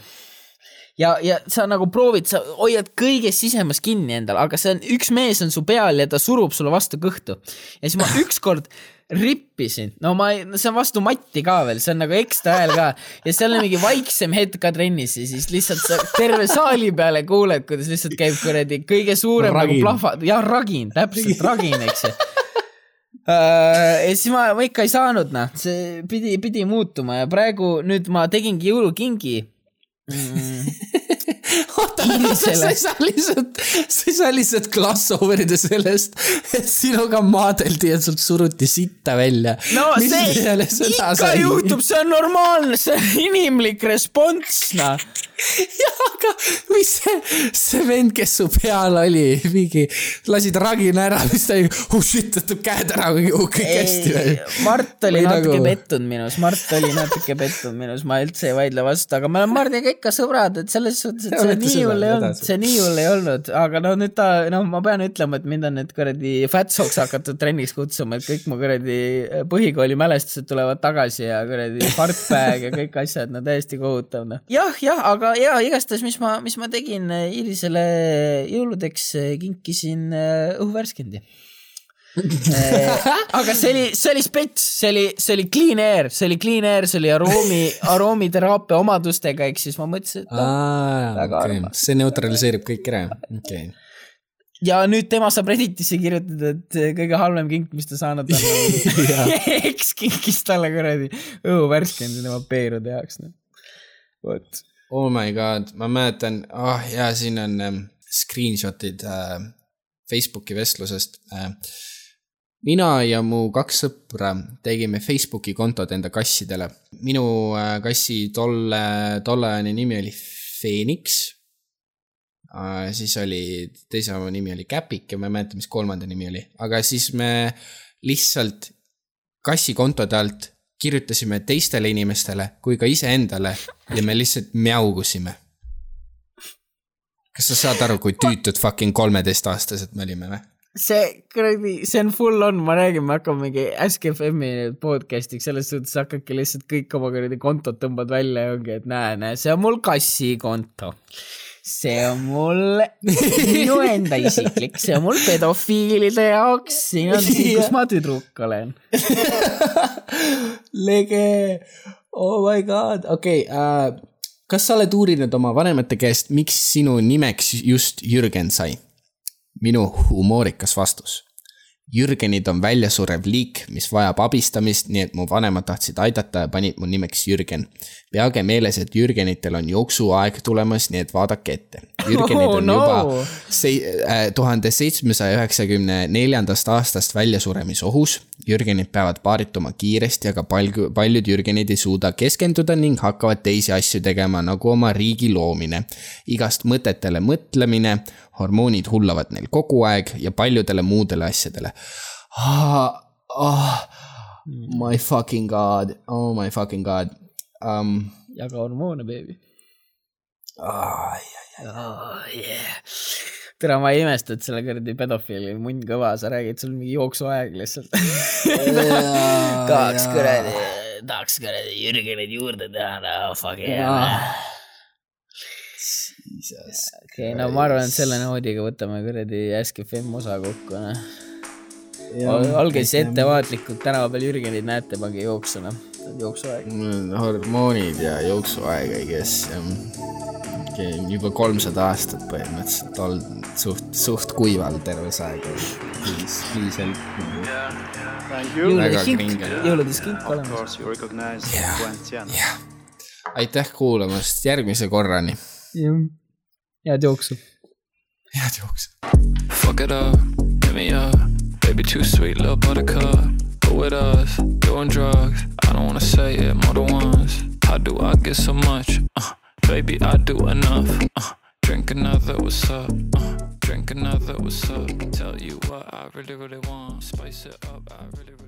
ja, ja sa nagu proovid, sa hoiad kõigest sisemas kinni endal, aga see on, üks mees on su peal ja ta surub sulle vastu kõhtu. ja siis ma ükskord rippisin, no ma ei, see on vastu matti ka veel, see on nagu ekstra hääl ka ja seal on mingi vaiksem hetk ka trennis ja siis lihtsalt sa terve saali peale kuuled, kuidas lihtsalt käib kuradi kõige suurem nagu ragin. nagu plahva, jah, ragin, täpselt ragin, eks ju ja siis ma, ma ikka ei saanud, noh, see pidi, pidi muutuma ja praegu nüüd ma tegingi jõulukingi. Mm.. oota, sa ei saa lihtsalt, sa ei saa lihtsalt glass over ida sellest, et sinuga maadeldi ja sult suruti sitta välja. no see ikka juhtub, see on normaalne, see on inimlik respons, noh. jah, aga mis see, see vend, kes su peal oli, mingi, lasid ragina ära, mis ta, oh shit, võtab käed ära, kõik hästi? Mart oli Või natuke nagu- pettunud minus, Mart oli natuke pettunud minus, ma üldse ei vaidle vastu, aga me oleme Mardiga ikka sõbrad, et selles suhtes, et see nii hull ei olnud, see nii hull ei olnud, aga no nüüd ta, noh, ma pean ütlema, et mind on nüüd kuradi Fatsoks hakatud trenniks kutsuma, et kõik mu kuradi põhikooli mälestused tulevad tagasi ja kuradi fartbag ja kõik asjad, no täiesti kohutav, noh. jah, jah, aga ja igastahes, mis ma, mis ma tegin eh, Irisele jõuludeks, kinkisin eh, õhuvärskendi aga see oli, see oli spets, see oli, see oli clean air, see oli clean air, see oli aroomi, aromiteraapia omadustega, ehk siis ma mõtlesin, et aa, Väga okei, armas. see neutraliseerib kõik ära, okei. ja nüüd tema saab Redditisse kirjutada, et kõige halvem kink, mis ta saanud on. eks kinkis talle kuradi õhuvärskend tema peerude jaoks, noh. vot. Oh my god, ma mäletan, ah oh, jaa, siin on ähm, screenshot'id äh, Facebooki vestlusest äh,. Mina ja mu kaks sõpra tegime Facebooki kontod enda kassidele. minu äh, kassi tolle, tolleajane nimi oli Phoenix äh,. siis oli, teise oma nimi oli Käpik ja ma ei mäleta, mis kolmanda nimi oli, aga siis me lihtsalt kassikontode alt kirjutasime teistele inimestele kui ka iseendale ja me lihtsalt mjaugusime. kas sa saad aru, kui tüütud fucking kolmeteistaastased me olime või? See kuradi, see on full on, ma räägin, me hakkame mingi Ask FM-i podcast'iks, selles suhtes hakkadki lihtsalt kõik oma kuradi kontod tõmbad välja ja ongi, et näe, näe, see on mul kassi konto. see on mul minu enda isiklik, see on mul pedofiilide jaoks, siin on see, kus ma tüdruk olen. lege, oh my god, okei okay, uh,. kas sa oled uurinud oma vanemate käest, miks sinu nimeks just Jürgen sai? Minu humoorikas vastus. Jürgenid on väljasurev liik, mis vajab abistamist, nii et mu vanemad tahtsid aidata ja panid mu nimeks Jürgen. peage meeles, et Jürgenitel on jooksuaeg tulemas, nii et vaadake ette. Jürgenid Oh, on no. juba äh, tuhande seitsmesaja üheksakümne neljandast aastast väljasuremisohus. Jürgenid peavad paarituma kiiresti, aga palju, paljud Jürgenid ei suuda keskenduda ning hakkavad teisi asju tegema, nagu oma riigi loomine. igast mõtetele mõtlemine, hormoonid hullavad neil kogu aeg ja paljudele muudele asjadele ah,. Oh, my fucking god, oh my fucking god um,. jaga hormoone, beebi. Ah, oh, yeah. tere, ma ei imesta, et selle kuradi pedofiili munn kõva, sa räägid, sul mingi jooksuaeg lihtsalt. tahaks kuradi, tahaks kuradi Jürgenit juurde teha, no fuck yeah. okei, no ma arvan, et selle noodiga võtame kuradi Ask FM osa kokku, noh. olge siis. ettevaatlikud, tänava peal Jürgenit näete, pange jooksu, noh, jooksuaeg. Mm, hormoonid ja jooksuaeg, I guess, jah. juba kolmsada aastat põhimõtteliselt olnud suht, suht kuival terve see aeg. Please, please help me. Thank you. jõuludes Väga kink kringel., jõuludes kink Of olemas. course, you recognize Yeah. Gwen Tian. jah, aitäh kuulamast, järgmise korrani. Head jooksu. head jooksu. Fuck it up, hit me up. Baby, too sweet, little buttercup. Go with us, doing drugs. I don't wanna say it more than once. How do I get so much? Uh, baby, I do enough. Uh, drink another, what's up? Uh, drink another, what's up? Tell you what I really, really want. Spice it up, I really, really